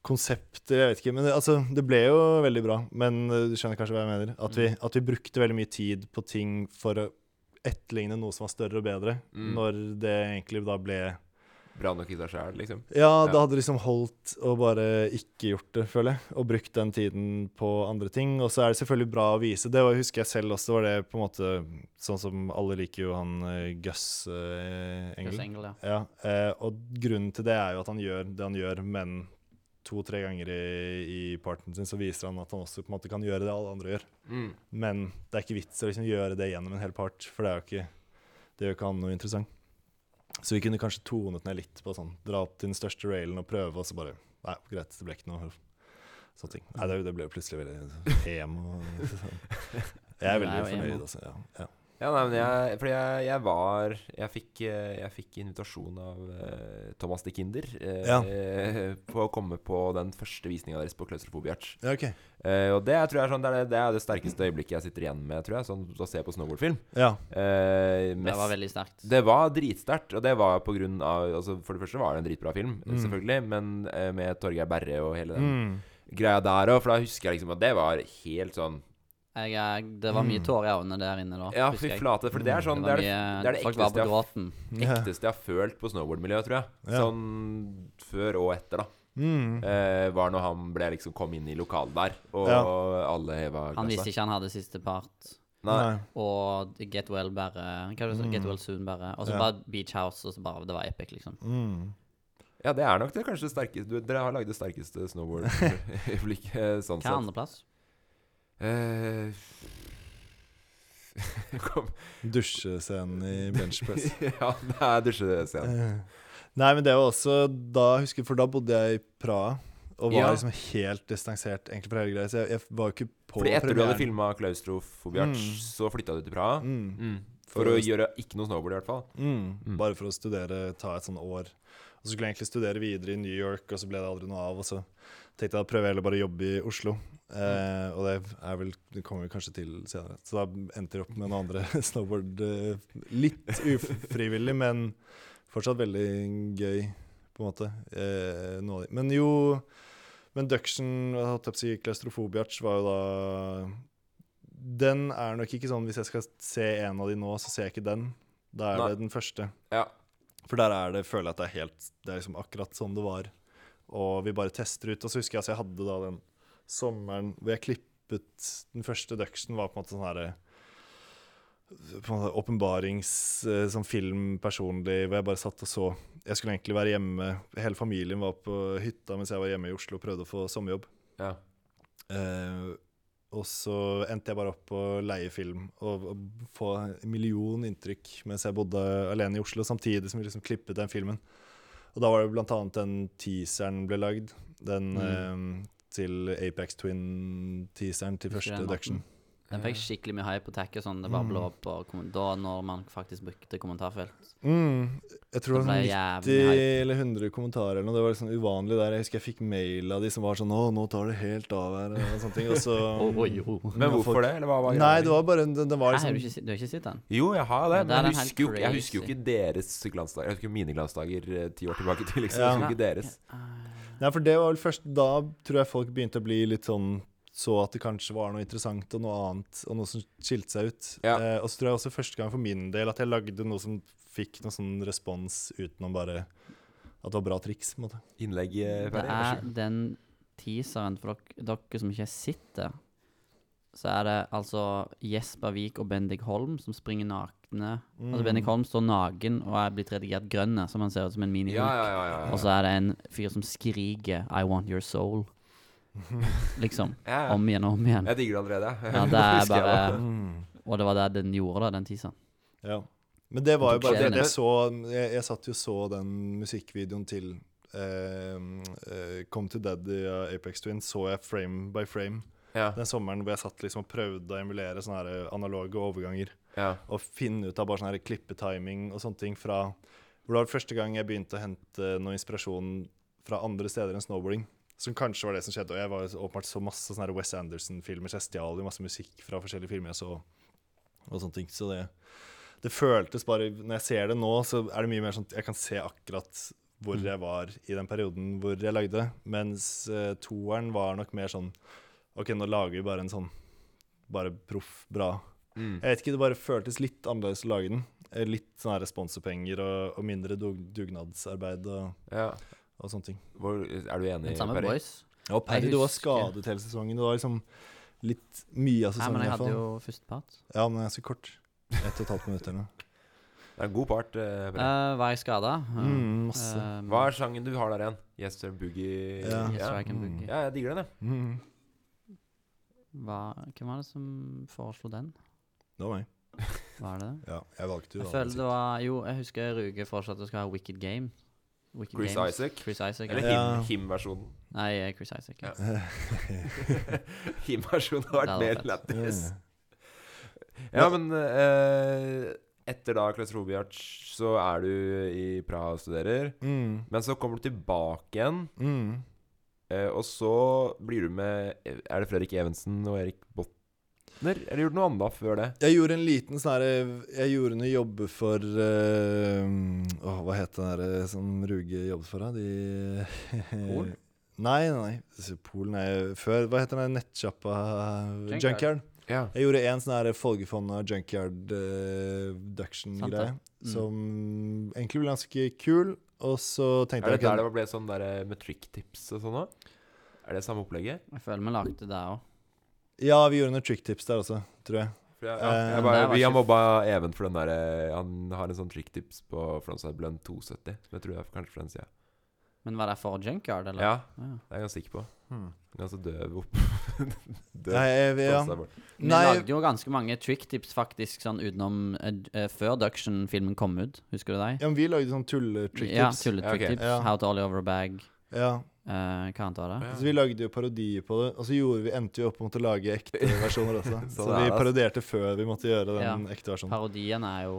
konsept Jeg vet ikke. Men det, altså, det ble jo veldig bra. Men du skjønner kanskje hva jeg mener. At vi, at vi brukte veldig mye tid på ting for å etterligne noe som var større og bedre, Mm. når det egentlig da ble Bra nok i seg sjæl, liksom. Ja, Ja. det hadde liksom holdt å bare ikke gjort det, føler jeg. Og brukt den tiden på andre ting. Og så er det selvfølgelig bra å vise. Det var, husker jeg selv også, var det på en måte Sånn som alle liker jo han uh, Gus uh, Gus Engel. Engel, ja. Ja, eh, og grunnen til det er jo at han gjør det han gjør, men to-tre ganger i, i parten sin så viser han at han også på en måte kan gjøre det alle andre gjør. Mm. Men det er ikke vits å liksom gjøre det gjennom en hel part, for det er jo ikke Det gjør ikke han noe interessant. Så vi kunne kanskje tonet ned litt på sånn dra opp til den største railen og prøve, og så bare Nei, greit, det ble ikke noe sånne ting. Nei, det, det ble jo plutselig veldig emo. Jeg er veldig fornøyd, altså. Ja, ja. Ja, nei, men jeg, fordi jeg, jeg var Jeg fikk, eh, jeg fikk invitasjon av uh, Thomas de Kinder uh, Ja. på å komme på den første visninga deres på Klaustrofobierts. Ja, okay. Eh, og det tror jeg er sånn, det, er det, det er det sterkeste øyeblikket jeg sitter igjen med, tror jeg. Sånn å se på snowboardfilm. Ja. Eh, Det var veldig sterkt. Det var dritsterkt, og det var på grunn av altså For det første var det en dritbra film, Mm. selvfølgelig, men med Torgeir Berre og hele den Mm. greia der òg, for da husker jeg liksom at det var helt sånn Jeg, er- det var mye Mm. tårer i øynene der inne da. Ja, fy flate. For det er sånn Det Det er det, det er det ekteste jeg-. Ekteste jeg har følt på snowboardmiljøet, tror jeg. Ja. Sånn før og etter, da. Mm. Eh, var når han ble liksom kom inn i lokalet der, og Ja. alle heva Han visste ikke han hadde siste part. Nei. Og Get Well bare Hva det? Get Well Soon bare. Og så Ja. bare Beach House, og så bare Det var epic, liksom. Mm. Ja, det er nok det kanskje det sterkeste du, Dere har lagd det sterkeste snowboard-øyeblikket sånn Hva er andreplass? Eh. Dusjescenen i benchpress. ja, det er dusjescenen. Eh, Nei, men det var også da husker For da bodde jeg i Praha. Og var Ja. liksom helt distansert egentlig fra hele greia. Så jeg, jeg var ikke på Fordi etter du hadde filma 'Klaustrofobiart', Mm. så flytta du til Praha? Mm. Mm. For, For å gjøre ikke noe snowboard, i hvert fall? Mm. Mm. Bare for å studere, ta et sånn år. Og så skulle jeg egentlig studere videre i New York, og så ble det aldri noe av. Og så tenkte jeg da prøver jeg heller bare å jobbe i Oslo. Eh, og det er vel Det kommer vi kanskje til senere. Så da endte jeg opp med noen andre snowboard. Eh, litt ufrivillig, men fortsatt veldig gøy, på en måte. Eh, noe av. Men jo Men Duction, si, var jo da Den er nok ikke sånn Hvis jeg skal se en av de nå, så ser jeg ikke den. Da er Nei. det den første. Ja. For der er det, føler jeg at det er helt Det er liksom akkurat sånn det var. Og vi bare tester ut. Og så husker jeg at jeg hadde da den sommeren hvor jeg klippet Den første duction var på en måte sånn herre på Åpenbarings eh, sånn film personlig, hvor jeg bare satt og så. Jeg skulle egentlig være hjemme. Hele familien var på hytta mens jeg var hjemme i Oslo og prøvde å få sommerjobb. ja. Eh, og så endte jeg bare opp på å leie film og, og få en million inntrykk mens jeg bodde alene i Oslo, samtidig som vi liksom klippet den filmen. Og da var det annet den teaseren ble lagd. Den eh, til Apex Twin-teaseren til første den Duction. Den fikk skikkelig mye hype på taket, sånn det bare Mm. opp. Og da når man faktisk brukte kommentarfelt. Mm, jeg tror det var sånn 90 eller 100 kommentarer eller noe. Det var liksom uvanlig der. Jeg husker jeg fikk mail av de som var sånn Å, nå tar det helt av her, og sånne ting. Og så Men hvorfor det? Eller hva var Nei, det var bare Den, den var Nei, liksom du, ikke, du har ikke sett den? Jo, jeg har det. Ja, Men jeg husker, jo, jeg husker jo ikke deres glansdager. Jeg husker mine glansdager eh, ti år tilbake til. liksom Ja. Jeg husker ikke deres. Nei, for det var vel først Da tror jeg folk begynte å bli litt sånn Så at det kanskje var noe interessant og noe annet, og noe som skilte seg ut. Ja. Eh, og så tror jeg også første gang for min del at jeg lagde noe som fikk noe sånn respons utenom bare at det var bra triks. på en måte. Innlegg ferdig? Det. Vær så er den teaseren for dere, dere som ikke sitter. Så er det altså Jesper Vik og Bendik Holm som springer nakne. Mm. Altså Bendik Holm står naken og er blitt redigert grønn, som han ser ut som en mini Ja, ja, ja. ja, ja. Og så er det en fyr som skriker 'I want your soul'. Liksom. ja, ja. Om igjen og om igjen. Jeg digger det allerede. Ja, det er bare. Mm. Og det var det den gjorde, da, den teaseren. Ja. Men det var jo bare det. Jeg, så, jeg, jeg satt jo så den musikkvideoen til eh, eh, Come to Daddy av Apex Twin, så jeg frame by frame Ja, den sommeren hvor jeg satt liksom og prøvde å emulere sånne her analoge overganger. ja. Og finne ut av bare sånn klippetiming og sånne ting fra Hvor det var første gang jeg begynte å hente noe inspirasjon fra andre steder enn snowboarding. Som kanskje var det som skjedde. Og jeg var åpenbart så masse sånne Wes Anderson-filmer, så jeg stjal jo masse musikk fra forskjellige filmer jeg så. Og sånne ting. Så det, det føltes bare Når jeg ser det nå, så er det mye mer sånn at jeg kan se akkurat hvor jeg var i den perioden hvor jeg lagde. Mens uh, toeren var nok mer sånn OK, nå lager vi bare en sånn bare proff, bra Mm. jeg vet ikke, det bare føltes litt annerledes å lage den. Eh, Litt sånne her sponsorpenger og, og mindre dug dugnadsarbeid og, ja. Og sånne ting. Hvor, er du enig, Den samme Perry? boys. Ja, Perry, du var skadet hele sesongen. Det var liksom litt mye av Nei, sesongen. men jeg hadde jo første part. Ja, men ganske kort. Ett og et halvt minutt eller noe. Det er en god part. eh, Uh, var jeg skada? Mm, masse. Hva er sangen du har der igjen? Yes Sir Boogie? Ja. Yes, ja. I Mm. boogie. ja, jeg digger den, jeg. Mm. Hva, hvem var det som foreslo den? Det var meg. Var det det? Ja, jeg valgte jo Jeg føler det var Jo, jeg husker Ruge foreslo at du skal ha Wicked Game. Wicked Chris Games. Isaac? Chris Isaac. Eller ja. Ja. him- him-versjonen. Nei, eh, Chris Isaac. Ja. him-versjonen har vært Det mer lættis. Ja. Ja, men eh, etter da Klaustrobiarch så er du i Praha og studerer. Mm. Men så kommer du tilbake igjen, Mm. eh, og så blir du med Er det Fredrik Evensen og Erik Botner? Eller gjorde du noe annet før det? Jeg gjorde en liten sånn herre Jeg gjorde noen jobber for uh, Åh, hva het den derre som Ruge jobbet for, da? De Pol? Nei, nei. nei. Polen er før Hva heter den nettsjappa? Junkyard. Junkyard. Ja. Jeg gjorde en sånn her Folgefonna Junkyard uh, Duction-greie. Mm. Som egentlig ble ganske kul. Og så tenkte jeg Er det jeg der det ble sånn der eh, med trick-tips og sånn òg? Er det samme opplegget? Jeg føler vi lagde det der òg. Ja, vi gjorde noen trick-tips der også, tror jeg. Ja, Eh, ja, jeg bare, vi har mobba Even for den der eh, Han har en sånn trick-tips på Frontside Blunt 270, som jeg tror er kanskje fra den sida. Men var det for Junkyard, eller? Ja, Ja. det er jeg ganske sikker på. Hmm. Ganske døv opp. døv Nei, ja. Vi lagde jo ganske mange trick-tips faktisk sånn utenom eh, eh, før Duction-filmen kom ut. Husker du deg? ja, men vi lagde sånn tulle-trick-tips. Ja, Ja, tulle-trick-tips. Ja. How to ollie over a bag. Ja. Eh, hva annet var det? Ja. Så vi lagde jo parodier på det, og så vi, endte vi opp med å lage ekte versjoner også. Så så vi parodierte før vi måtte gjøre den Ja. ekte versjonen. Parodien er jo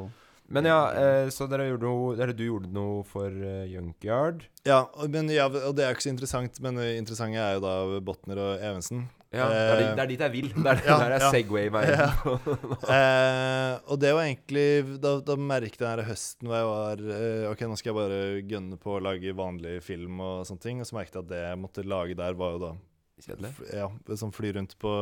Men ja, eh, så dere gjorde noe Eller du gjorde noe for uh, Junkyard. Ja, og- men, ja, og det er jo ikke så interessant, men det interessante er jo da Botner og Evensen. Ja, det, er, dit- det er dit jeg vil. Det er ja, der jeg ja. segway meg Ja. Eh, og det var egentlig Da, da merket jeg den høsten hvor jeg var eh, Ok, nå skal jeg bare gønne på å lage vanlig film og sånne ting. Og så merket jeg at det jeg måtte lage der, var jo da Kjedelig. Ja, sånn fly rundt på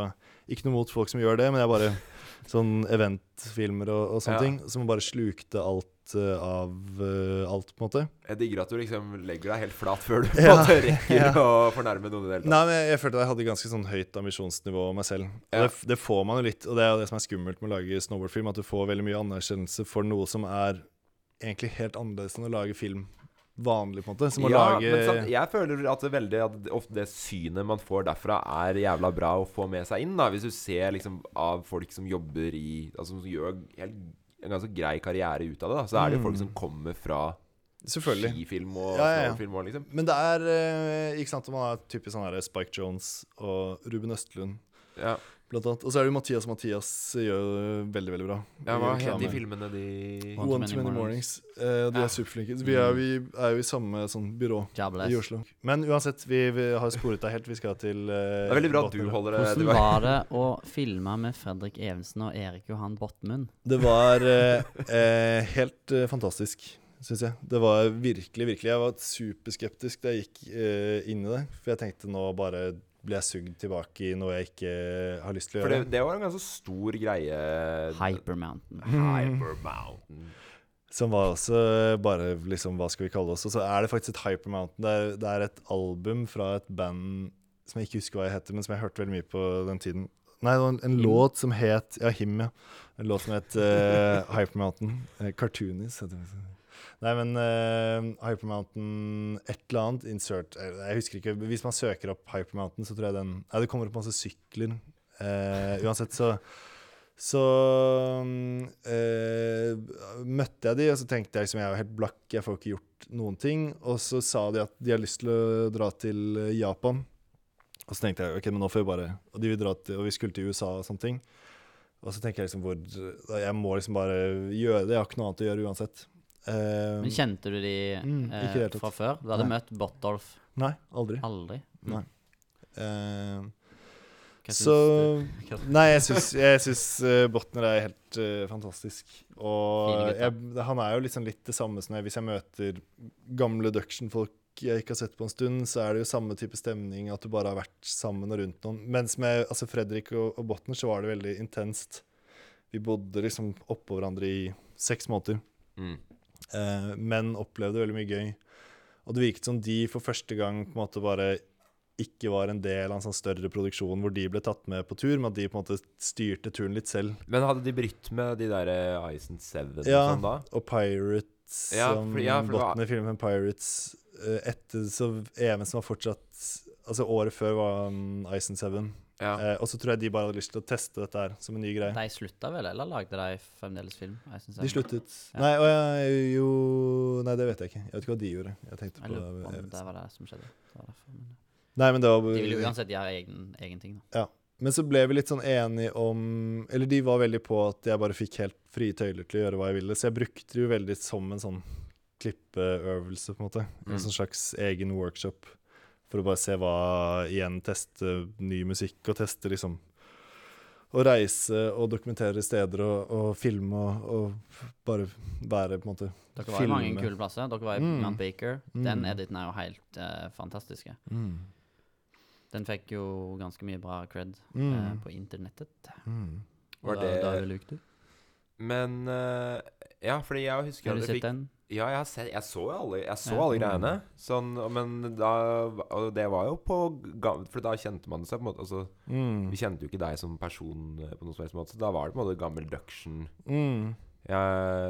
Ikke noe mot folk som gjør det, men jeg bare Sånn eventfilmer og, og sånne Ja. ting. Som bare slukte alt uh, av uh, alt, på en måte. Jeg digger at du liksom legger deg helt flat før du Ja, rekker ja. å fornærme noen i det hele tatt. Nei, men jeg, jeg følte at jeg hadde ganske sånn høyt ambisjonsnivå meg selv. Ja. det, det får man jo litt, og det er jo det som er skummelt med å lage snowboardfilm, at du får veldig mye anerkjennelse for noe som er egentlig helt annerledes enn å lage film vanlig, på en måte. Som å ja, lage men sant, jeg føler at det veldig At det- ofte det synet man får derfra, er jævla bra å få med seg inn. da Hvis du ser liksom av folk som jobber i Altså som gjør helt, en ganske grei karriere ut av det, da så er det jo folk Mm. som kommer fra Selvfølgelig. skifilm og Ja, ja, ja. liksom. Men det er eh, ikke sant, man har typisk sånn Spike Jones og Ruben Østlund, Ja. Blant annet. Og så er det jo Mathias Mathias gjør det veldig, veldig bra. ja, hva het de filmene de One One Too Many Mornings. Eh, de Ja. er superflinke. Vi er, vi er jo i samme sånn byrå Jobless. i Oslo. Men uansett, vi, vi har sporet deg helt. Vi skal til eh, Det er veldig bra at du holder det Hvordan var det å filme med Fredrik Evensen og Erik Johan Botmund? Det var eh, eh, helt eh, fantastisk, syns jeg. Det var virkelig, virkelig. Jeg var superskeptisk da jeg gikk eh, inn i det. For jeg tenkte nå bare blir jeg sugd tilbake i noe jeg ikke har lyst til å For gjøre. det, det var en ganske stor greie. Hyper Mountain. Hyper Mountain. Som var også bare liksom Hva skal vi kalle det også? Så er det faktisk et Hyper Mountain. Det er, det er et album fra et band som jeg ikke husker hva jeg heter, men som jeg hørte veldig mye på den tiden. Nei, det var en, en låt som het Ja, Him, ja. En låt som het uh, Hyper Mountain. Uh, Cartoonies heter det. Nei, men uh, Hypermountain et eller annet Insert eh, Jeg husker ikke. Hvis man søker opp Hypermountain, så tror jeg den Nei, det kommer opp masse sykler. Uh, uansett, så så eh, møtte jeg de, og så tenkte jeg liksom jeg er helt blakk, jeg får ikke gjort noen ting. Og så sa de at de har lyst til å dra til eh, Japan. Og så tenkte jeg ok, men nå får vi bare Og de vil dra til, og vi skulle til USA og sånne ting. Og så tenker jeg liksom hvor Jeg må liksom bare gjøre det. Jeg har ikke noe annet å gjøre uansett. Eh, Men kjente du de Mm, tatt. fra før? Du hadde Nei. møtt Botolf nei, aldri. aldri? Nei. Uh, så Nei, jeg syns, jeg syns Botner er helt fantastisk. Og jeg, han er jo liksom litt det samme som jeg, hvis jeg møter gamle Duction-folk jeg ikke har sett på en stund, så er det jo samme type stemning, at du bare har vært sammen og rundt noen. Mens med altså Fredrik og, og Botner så var det veldig intenst. Vi bodde liksom oppå hverandre i seks måneder, Mm. Eh, men opplevde veldig mye gøy. Og det virket som de for første gang på en måte bare ikke var en del av en sånn større produksjon hvor de ble tatt med på tur, men at de på en måte styrte turen litt selv. Men hadde de brytt med de der eh, Ison Seven og Ja. sånn da? Og Pirates, Ja, som for- ja, for var- filmen Pirates eh, etter, Så Evensen var fortsatt Altså året før var um, Ison Seven. Ja. Eh, og så tror jeg de bare hadde lyst til å teste dette her som en ny greie. De slutta vel, eller lagde de fremdeles film? De sluttet. Ja. Nei, og jeg, jo Nei, det vet jeg ikke. Jeg vet ikke hva de gjorde. Jeg tenkte Jeg på på det var det som skjedde. Det var derfor, men- Nei, men det var De ville uansett gjøre egen, egen ting. Da. men så ble vi litt sånn enige om Eller de var veldig på at jeg bare fikk helt frie tøyler til å gjøre hva jeg ville, så jeg brukte det jo veldig som en sånn klippeøvelse, på en måte. Mm. En sånn slags egen workshop for å bare se hva Igjen teste ny musikk og teste liksom Å reise og dokumentere steder og, og filme og, og bare være på en måte Dere var i mange kule plasser. Dere var i Mm. Mount Baker. Mm. Den editen er jo helt uh, fantastisk. Mm. Den fikk jo ganske mye bra cred eh, Mm. på internettet. Mm. Var da, det- da har det? Men uh, Ja, fordi jeg husker Har du sett fikk den? Ja, jeg, sett, jeg så alle, jeg så alle greiene. Sånn, men da Og det var jo på gammel For da kjente man seg på en måte altså, Mm. Vi kjente jo ikke deg som person på noen som helst måte. Så da var det på en måte gammel Duction. Mm. Ja,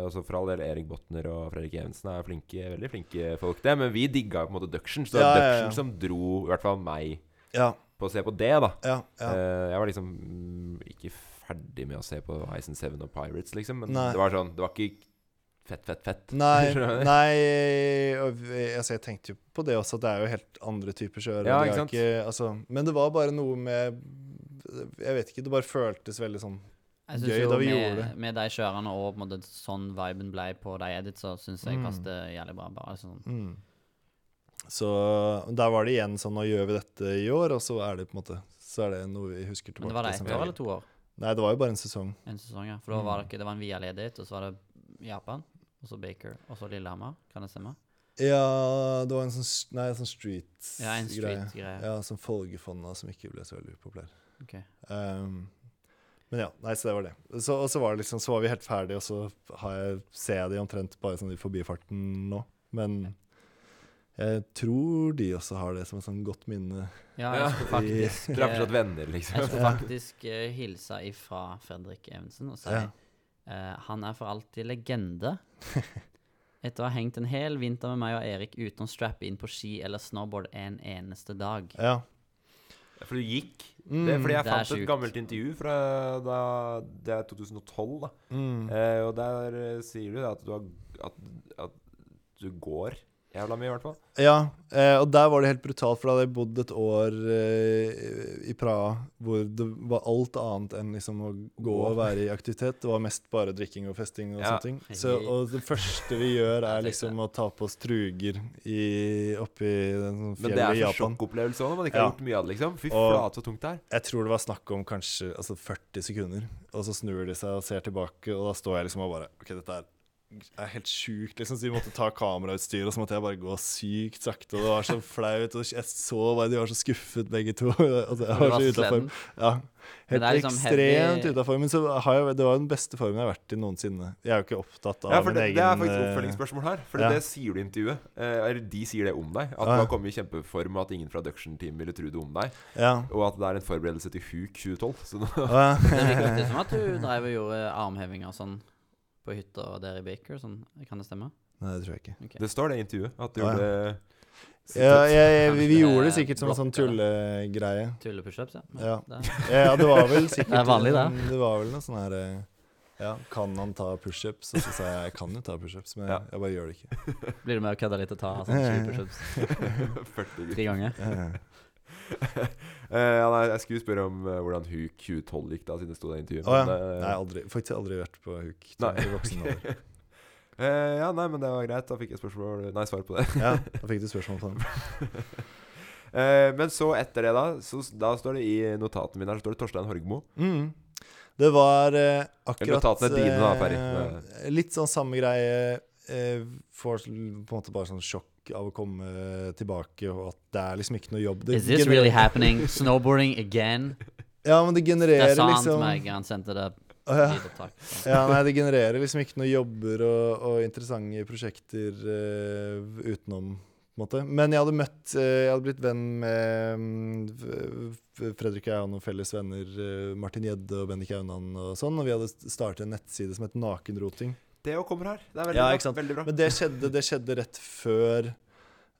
altså For all del, Erik Botner og Fredrik Evensen er flinke, veldig flinke folk, det. Men vi digga på en måte Duction. Så det var ja, ja. Som dro i hvert fall meg Ja. på å se på det, da. Ja. ja. Eh, jeg var liksom mm, ikke ferdig med å se på and Seven og Pirates, liksom. Men Nei. det var sånn Det var ikke fett, fett, fett. Nei, nei og altså jeg tenkte jo på det også, at det er jo helt andre typer sjøer. Ja, ikke sant? sant? altså, men det var bare noe med Jeg vet ikke, det bare føltes veldig sånn Jeg synes Gøy jo da vi med, gjorde det. Med de kjørerne og på en måte sånn viben ble på de editsa, syns jeg Mm. passet jævlig bra. Bare sånn mm. Så der var det igjen sånn Nå gjør vi dette i år, og så er det på en måte Så er det noe vi husker tilbake Men det var det ett år er- eller to år? Nei, det var jo bare en sesong. En sesong, ja. For da var Mm. det ikke Det var en via ledighet, og så var det Japan, og så Baker, og så Lillehammer. Kan det stemme? Ja, det var en sånn Nei, en sånn street-greie. Ja, en street-greie. Ja, som Folgefonda, som ikke ble så veldig populær. Ok. Um, men ja, nei, så det var det. Så, og så var det liksom Så var vi helt ferdige, og så har jeg, ser jeg de omtrent bare sånn i forbifarten nå. Men jeg tror de også har det som et sånn godt minne. Ja, jeg skulle faktisk er eh, venner, liksom. Jeg skulle faktisk uh, hilse ifra Fredrik Evensen og si Ja. Eh, han er for alltid legende. Etter å ha hengt en hel vinter med meg og Erik uten å strappe inn på ski eller snowboard en eneste dag. Ja. For du gikk? Mm, det, fordi jeg er fant et gammelt intervju fra da Det er 2012, da. Mm. Eh, og der eh, sier du at du, har, at, at du går jævla mye, i hvert fall. Ja, eh, og der var det helt brutalt, for da hadde jeg bodd et år eh, i Praha hvor det var alt annet enn liksom å gå og være i aktivitet. Det var mest bare drikking og festing og Ja. sånne ting. Så, og det første vi gjør, er liksom å ta på oss truger i, oppi den sånn Men det er så Japan. sjokkopplevelse òg, når man ikke Ja. har gjort mye av det, liksom. Fy flate, så tungt det er. Jeg tror det var snakk om kanskje altså 40 sekunder, og så snur de seg og ser tilbake, og da står jeg liksom og bare OK, dette er er helt sjukt, liksom. Så de måtte ta kamerautstyr, og så måtte jeg bare gå sykt sakte. Og det var så flaut. Og jeg så bare de var så skuffet, begge to. Altså, jeg var så utafor. Ja. Helt liksom ekstremt heavy- utafor. Men så har jeg, det var den beste formen jeg har vært i noensinne. Jeg er jo ikke opptatt av Ja, for min det, egen det er faktisk eh, oppfølgingsspørsmål her. For ja. det sier du i intervjuet. Eh, eller de sier det om deg. At Ja. du har kommet i kjempeform, og at ingen fra Duction-team ville tro det om deg. Ja. Og at det er en forberedelse til Huk 2012. Så nå, ja. Det virker som at du drev og gjorde armhevinger sånn på hytta der i Baker. Sånn. Kan det stemme? Nei, det tror jeg ikke. Okay. det står det i intervjuet. At du ja. gjorde Ja, ja, ja vi, vi gjorde det sikkert som en sånn tullegreie. Tullepushups, ja. Ja. Ja, det var vel sikkert Det er vanlig, det. Det var vel noe sånn her eh, Ja, kan han ta pushups? Og så sa jeg jeg kan jo ta pushups, men Ja. jeg bare gjør det ikke. Blir du med å kødde litt og ta sånn 20 pushups 40 tre ganger? Eh, ja, nei, jeg skulle spørre om uh, hvordan Huk 2012 gikk, da, siden det sto det i intervjuet. Oh, ja. men, eh, Nei, aldri, faktisk aldri vært på huk Nei. alder. eh, ja, nei, men det var greit. Da fikk jeg spørsmål Nei, svar på det. Ja, da fikk du spørsmål på den. Eh, men så etter det, da, så, da står det i notatene mine her Så står det Torstein Horgmo. Mm. Det var eh, akkurat notatene dine da, Ferry. eh, Litt sånn samme greie. Eh, får på en måte bare sånn sjokk av å komme tilbake, og at det er liksom ikke noe jobb. Det Is this really happening? Snowboarding again? Ja, men det Det genererer sa han liksom til meg. Han sendte det ja. Ja, nei, det genererer liksom ikke noe jobber og, og interessante prosjekter uh, utenom, på en måte. Men jeg hadde møtt uh, Jeg hadde blitt venn med F- Fredrik og jeg og noen felles venner, uh, Martin Gjedde og Bendik Aunan og sånn, og vi hadde startet en nettside som het Nakenroting. Det òg kommer her. Det er veldig Ja, bra. Veldig bra. Men det skjedde, det skjedde rett før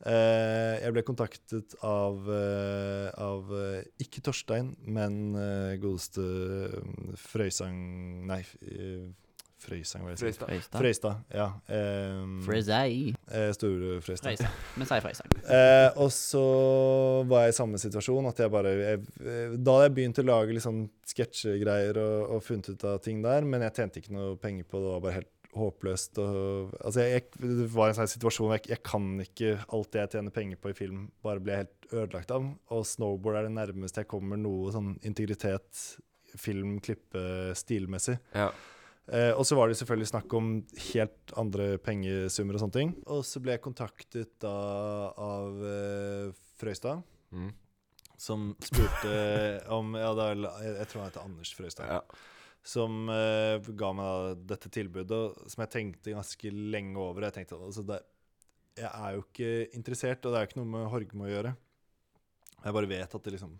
eh, jeg ble kontaktet av, eh, av eh, ikke Torstein, men eh, godeste eh, Frøysang Nei, eh, Frøysang, hva jeg det? Frøystad. Ja. Um, Frøysei. Store Frøystad. Vi sier Frøysang. Eh, og så var jeg i samme situasjon at jeg bare jeg, Da hadde jeg begynt å lage litt sånn sketsjegreier og, og funnet ut av ting der, men jeg tjente ikke noe penger på det. Det var bare helt håpløst. Og, altså jeg, jeg, det var en sånn situasjon jeg, jeg kan ikke alt det jeg tjener penger på i film, bare bli helt ødelagt av. Og snowboard er det nærmeste jeg kommer noe sånn integritet, film, klippe, stilmessig. Ja. Eh, og så var det selvfølgelig snakk om helt andre pengesummer og sånne ting. Og så ble jeg kontaktet da av eh, Frøystad, Mm. som spurte om Ja, er, jeg, jeg tror han heter Anders Frøystad. ja. Som uh, ga meg dette tilbudet, som jeg tenkte ganske lenge over. Jeg tenkte altså det, Jeg er jo ikke interessert, og det er jo ikke noe med Horgmo å gjøre. Jeg bare vet at det liksom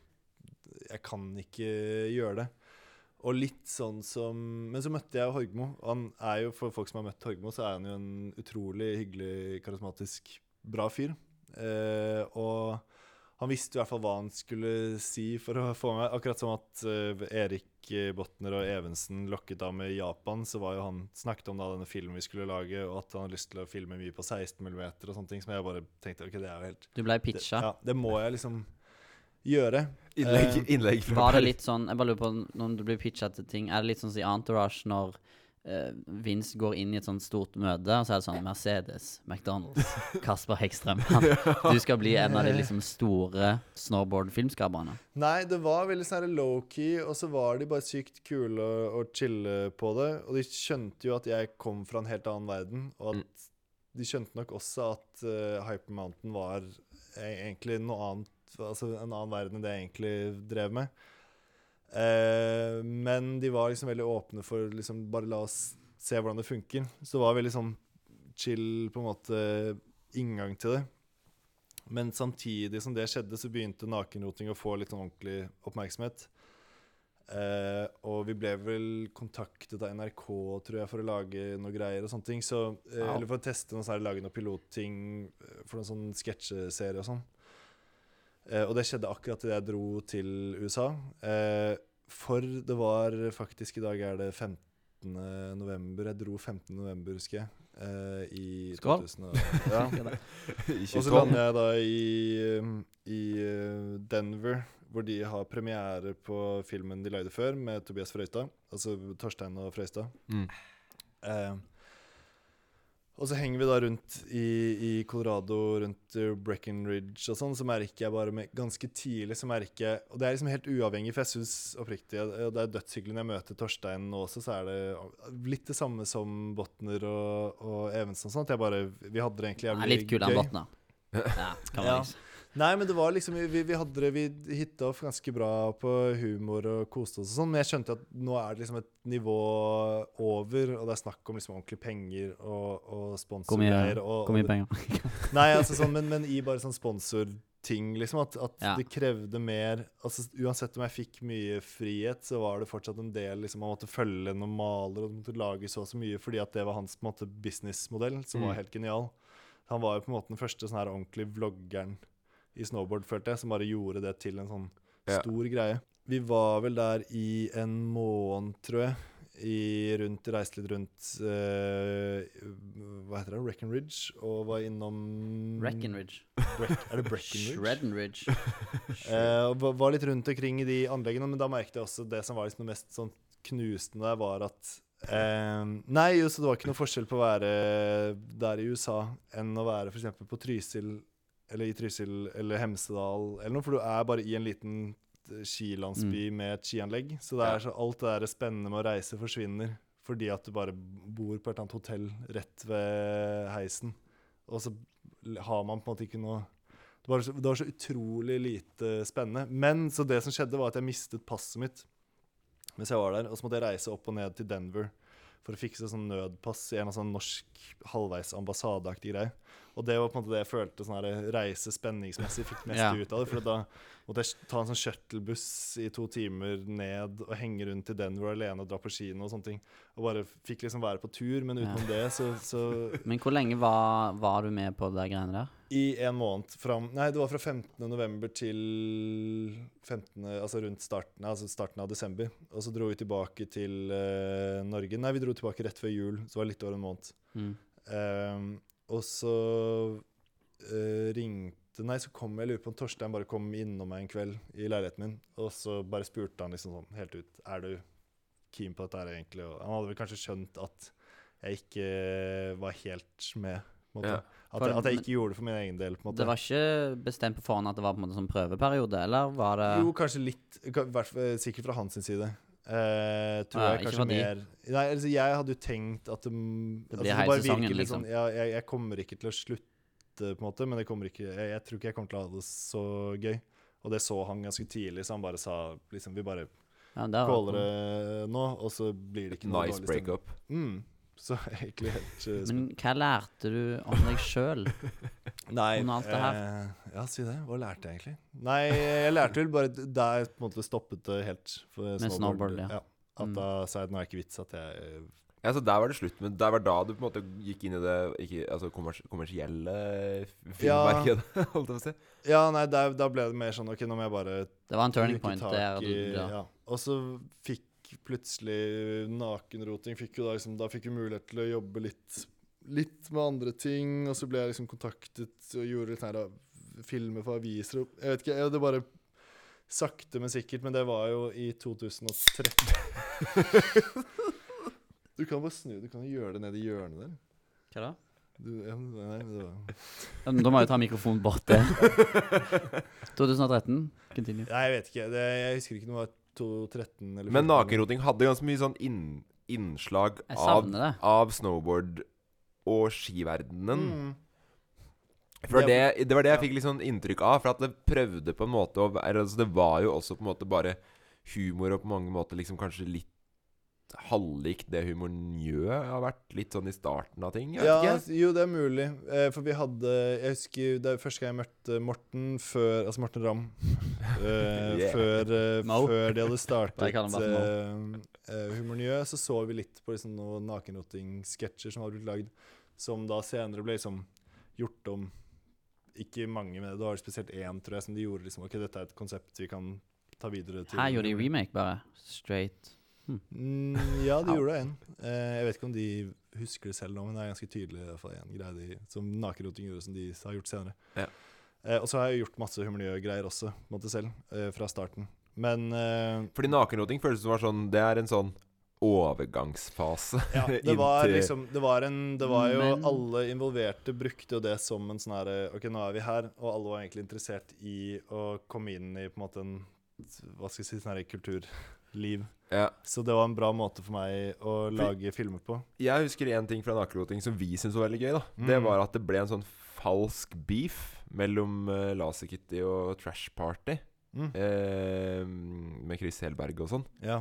Jeg kan ikke gjøre det. Og litt sånn som Men så møtte jeg Horgmo. Han er jo, for folk som har møtt Horgmo, så er han jo en utrolig hyggelig, karismatisk, bra fyr. Uh, og han visste i hvert fall hva han skulle si for å få meg. Akkurat som at uh, Erik Botner og Evensen lokket av med Japan, så var jo han snakket om da denne filmen vi skulle lage, og at han hadde lyst til å filme mye på 16 mm og sånne ting, som jeg bare tenkte ok, det er jo helt Du ble det, ja, det må jeg liksom gjøre. Innlegg, Eh, innlegg fra Var det litt sånn Jeg bare lurer på når du blir pitcha til ting Er det litt sånn som i Entourage når eh, Vince går inn i et sånt stort møte, og så er det sånn Mercedes, McDonald's, Kasper Hegstrøm han, Du skal bli en av de liksom store snowboard-filmskaperne. Nei, det var veldig sånn low-key, og så var de bare sykt kule og, og chille på det. Og de skjønte jo at jeg kom fra en helt annen verden, og at de skjønte nok også at uh, Hyper Mountain var e- egentlig noe annet Altså en annen verden enn det jeg egentlig drev med. Eh, men de var liksom veldig åpne for liksom bare la oss se hvordan det funker. Så det var veldig sånn chill på en måte inngang til det. Men samtidig som det skjedde, så begynte nakenroting å få litt sånn ordentlig oppmerksomhet. Eh, og vi ble vel kontaktet av NRK, tror jeg, for å lage noe greier og sånne ting. Så, eh. Eller for å teste noe sånn lage noen pilotting eh, for noen sånn sketsjeserie og sånn. Eh, og det skjedde akkurat idet jeg dro til USA. Eh, for det var faktisk I dag er det 15. november. Jeg dro 15. november, husker jeg. Eh, I Skål. 2000 og, ja. Og så 2012. lander jeg da i, um, i Denver, hvor de har premiere på filmen de lagde før, med Tobias Frøystad. Altså Torstein og Frøystad. Mm. Eh, og så henger vi da rundt i, i Colorado, rundt uh, Breckenridge og sånn, så merker jeg bare med, Ganske tidlig så merker jeg Og det er liksom helt uavhengig, for jeg syns oppriktig og Det er dødshyggelig når jeg møter Torstein nå også, så er det litt det samme som Botner og, og Evensen og sånn. At jeg bare Vi hadde det egentlig jævlig er litt kul, han. Botner. Ja, kan Ja. man si. Nei, men det var liksom Vi, vi hadde det Vi hitta off ganske bra på humor og koste oss og sånn, men jeg skjønte at nå er det liksom et nivå over, og det er snakk om liksom ordentlige penger og, og sponsorgreier. hvor mye penger? Nei, altså sånn, men, men i bare sånn sponsorting, liksom. At, at Ja. det krevde mer altså Uansett om jeg fikk mye frihet, så var det fortsatt en del liksom, Man måtte følge noen maler og måtte lage så og så mye, fordi at det var hans på en måte businessmodell, som Mm. var helt genial. Han var jo på en måte den første sånn her ordentlige vloggeren i snowboard, følte jeg, som bare gjorde det til en sånn Ja. stor greie. Vi var vel der i en måned, tror jeg. I rundt, reiste litt rundt eh, Hva heter det? Breckenridge. Og var innom Breckenridge. Breck, er det Breckenridge? Shreddenridge. Eh, og var- var litt rundt omkring i de anleggene, men da merket jeg også det som var liksom det mest sånn knusende der, var at eh, Nei, så det var ikke noe forskjell på å være der i USA enn å være f.eks. på Trysil, eller i Trysil eller Hemsedal eller noe, for du er bare i en liten skilandsby skilandsby med et skianlegg. Så det så alt det der spennende med å reise forsvinner fordi at du bare bor på et eller annet hotell rett ved heisen, og så har man på en måte ikke noe det var, så, det var så utrolig lite spennende. Men så det som skjedde, var at jeg mistet passet mitt mens jeg var der. Og så måtte jeg reise opp og ned til Denver for å fikse sånn nødpass i en sånn norsk halvveis ambassadeaktig greie. Og det var på en måte det jeg følte sånn her reise spenningsmessig fikk mest Ja. ut av det. For da måtte jeg ta en sånn shuttlebuss i to timer ned og henge rundt i Denver alene og dra på kino og sånne ting. Og bare fikk liksom være på tur, men utenom det så, så Men hvor lenge var, var du med på det greiene der? I en måned fram Nei, det var fra 15. november til 15. Altså rundt starten, altså starten av desember. Og så dro vi tilbake til uh, Norge. Nei, vi dro tilbake rett før jul, så var det litt over en måned. Mm. Ehm, og så uh, ringte Nei, så kom jeg, lurer på om Torstein bare kom innom meg en kveld i leiligheten min. Og så bare spurte han liksom sånn helt ut Er du keen på dette her egentlig? Og han hadde vel kanskje skjønt at jeg ikke var helt med. Ja. At, jeg, at jeg ikke gjorde det for min egen del. på en måte. Det var ikke bestemt på forhånd at det var på en måte som prøveperiode, eller var det Jo, kanskje litt fall- Sikkert fra hans side. Eh, tror Ja, jeg kanskje mer Nei, altså Jeg hadde jo tenkt at det, Det altså, blir bare hele sesongen, virker litt liksom. Sånn, ja, jeg, jeg kommer ikke til å slutte, på en måte, men ikke, jeg, jeg tror ikke jeg kommer til å ha det så gøy. Og det så han ganske tidlig, så han bare sa liksom Vi bare ja, det caller det nå, og så blir det ikke noe Nice dårlig stemning. breakup. Mm. Så egentlig helt uh, Men hva lærte du om deg sjøl? Under alt det her? eh, ja, si det. Hva lærte jeg egentlig? Nei, jeg lærte vel bare der på en måte stoppet det helt. For Med snowboard, ja. At Mm. da sa jeg at nå er det ikke vits at jeg Ja, så Der var det slutt. Men der var da du på en måte gikk inn i det ikke, altså kommers kommersielle filmmarkedet, holdt jeg på å si. Ja, nei, der, da ble det mer sånn OK, nå må jeg bare Det var en turning point der. Du, ja. ja. Og så fikk plutselig nakenroting fikk jo da, liksom, da fikk vi mulighet til å jobbe litt, litt med andre ting. Og så ble jeg liksom kontaktet og gjorde litt her, da, filmer for aviser. og Jeg vet ikke, jeg, det bare sakte, men sikkert. Men det var jo i 2013. du kan bare snu, du kan jo gjøre det nede i hjørnet der. Hva da? Du, ja, nei, det var Da må jeg ta mikrofonen bort der. 2013. Continue. Nei, jeg vet ikke. Det, jeg husker ikke om det var 2013 eller Men nakenroting hadde ganske mye sånn inn, innslag Jeg av, savner det. av snowboard og skiverdenen. Mm. For Ja, det, det var det jeg fikk litt sånn inntrykk av. For at det prøvde på en måte å være altså Det var jo også på en måte bare humor og på mange måter liksom kanskje litt halvlikt det Humor Njø har vært litt sånn i starten av ting. Ja, ikke. jo, det er mulig. Eh, for vi hadde Jeg husker det er første gang jeg møtte Morten før Altså Morten Ramm. Eh, Yeah. før, eh, no. før de hadde startet eh, eh, Humor Njø, så så vi litt på liksom noen nakenroting-sketsjer som hadde blitt lagd, som da senere ble liksom gjort om Ikke mange, men det var spesielt én, tror jeg, som de gjorde liksom OK, dette er et konsept vi kan ta videre til Her gjorde de remake, bare. Straight. Mm, ja, de gjorde en. Eh, jeg vet ikke om de husker det selv nå, men det er ganske tydelig i hvert fall en greie de, som nakenroting gjorde, som de har gjort senere. Ja. Eh, og så har jeg gjort masse humørgreier også, på en måte selv, eh, fra starten. Men eh, Fordi nakenroting føles som var sånn Det er en sånn overgangsfase. ja, det var liksom Det var en Det var jo Men- Alle involverte brukte jo det som en sånn herre OK, nå er vi her, og alle var egentlig interessert i å komme inn i på en måte en Hva skal jeg si, sånn herre kulturliv. Ja. Så det var en bra måte for meg å lage filmer på. Jeg husker én ting fra nakenroting som vi syntes var veldig gøy. da Det Mm. var at det ble en sånn falsk beef mellom uh, Laserkitty og Trash Party. Mm. Eh, med Chris Helberg og sånn. Ja.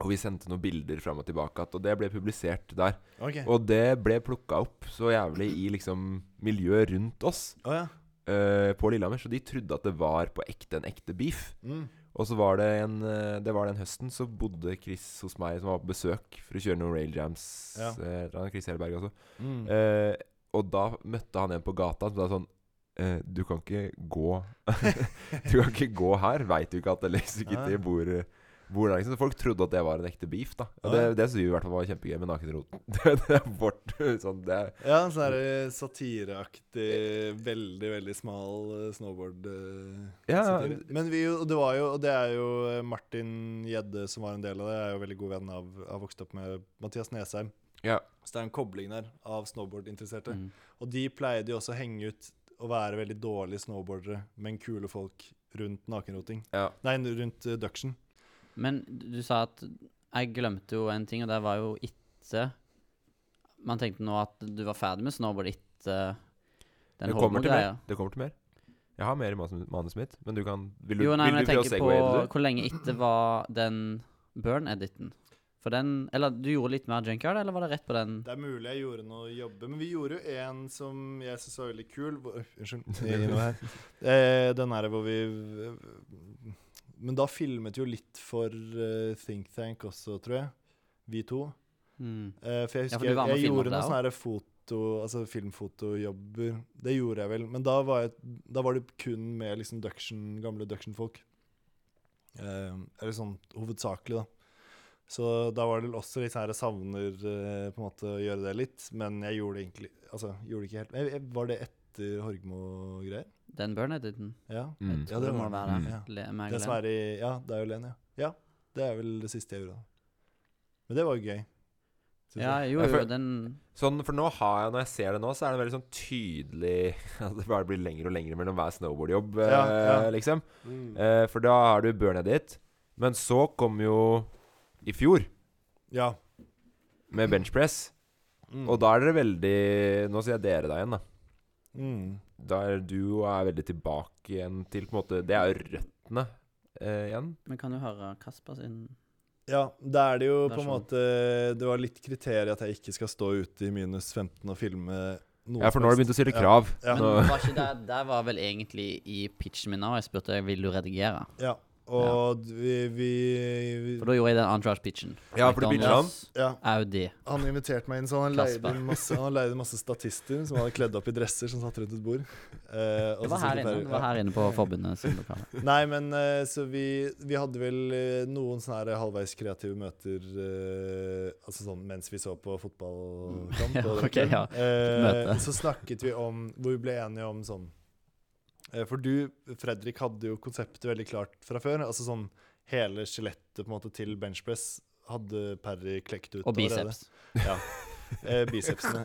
Og vi sendte noen bilder fram og tilbake, og det ble publisert der. Okay. Og det ble plukka opp så jævlig i liksom miljøet rundt oss Oh, ja. eh, på Lillehammer, så de trodde at det var på ekte en ekte beef. Mm. Og så var det en eh, Det var den høsten så bodde Chris hos meg, som var på besøk for å kjøre noen rail jams. Ja. eh, Chris Helberg altså. Mm. Eh, og da møtte han en på gata som sa sånn eh, Du kan ikke gå Du kan ikke gå her. Veit du ikke at Alex Kitty bor, er Liksom. Folk trodde at det var en ekte beef. da Og det, det synes vi i hvert fall var kjempegøy med nakenroten. det, det er vårt sånn det er, Ja, sånn der satireaktig, veldig, veldig smal eh, snowboard eh, Ja. Men vi, det var jo, og det er jo eh, Martin Gjedde som var en del av det, Jeg er jo veldig god venn av Har vokst opp med Mathias Nesheim. ja. Så det er en kobling der av snowboardinteresserte. Mm. Og de pleide jo også å henge ut og være veldig dårlige snowboardere, men kule folk rundt nakenroting. ja. Nei, rundt uh, Duction. Men du sa at Jeg glemte jo en ting, og det var jo etter Man tenkte nå at du var ferdig med snowboard etter den Det kommer til mer. Holmo-greia. Det kommer til mer. Jeg har mer i manus- manuset mitt, men du kan Vil du, Jo, nei, vil du prøve å se på segwaye det, hvor lenge etter var den burn-editen. For den Eller du gjorde litt mer Junkyard, eller var det rett på den? Det er mulig jeg gjorde noe jobbe, men vi gjorde jo en som jeg syns var veldig kul. Unnskyld. Eh, den her hvor vi Men da filmet jo litt for uh, Think Tank også, tror jeg. Vi to. Mm. Uh, for jeg Ja, husker for med og jeg, jeg gjorde noen sånne foto, altså filmfotojobber. Det gjorde jeg vel. Men da var, jeg, da var det kun med liksom Duction, gamle Duction-folk. Uh, eller sånn hovedsakelig, da. Så da var det også litt sånn her jeg savner uh, på en måte å gjøre det litt. Men jeg gjorde det egentlig Altså, gjorde det ikke helt. Jeg, var det etter Horgmo-greier? Den Burn-editen? Ja. Mm. Ja, det det må det være Mm. det. Ja. Det som er i Ja, det er jo Len, ja. Ja, det er vel det siste jeg gjorde. Men det var jo gøy. Ja, jo, jo, for- den Sånn, for nå har jeg, når jeg ser det nå, så er det veldig sånn tydelig At det bare blir lengre og lengre mellom hver snowboardjobb, eh, Ja, ja. liksom. Eh, for da har du Burn Edit. Men så kom jo i fjor Ja. med benchpress. Mm. Og da er dere veldig Nå sier jeg dere da igjen, da. mm. Da er du er veldig tilbake igjen til på en måte Det er røttene eh, igjen. Vi kan jo høre Kasper sin Ja, da er det jo på en måte Det var litt kriterier at jeg ikke skal stå ute i minus 15 og filme noe Ja, for nå har du begynt å stille Ja. krav. Ja. Men Nå, var ikke det, det var vel egentlig i pitchen min òg. Jeg spurte vil du redigere. Ja, og vi, vi, vi For da gjorde jeg den Entourage-pitchen. ja, for du pitcher han. Ja, Audi. han inviterte meg inn, så han leide inn masse, han leide masse statister som hadde kledd opp i dresser som satt rundt et bord. Eh, og Det så var her inne. Det var her inne på forbundet. Nei, men eh, så vi, vi hadde vel eh, noen sånne her halvveis kreative møter eh, Altså sånn mens vi så på fotballkamp. Ja, okay, ok, ja. Eh, så snakket vi om Hvor vi ble enige om sånn For du, Fredrik, hadde jo konseptet veldig klart fra før. Altså sånn hele skjelettet på en måte til benchpress hadde Parry klekt ut Og biceps. Ja. Eh, bicepsene.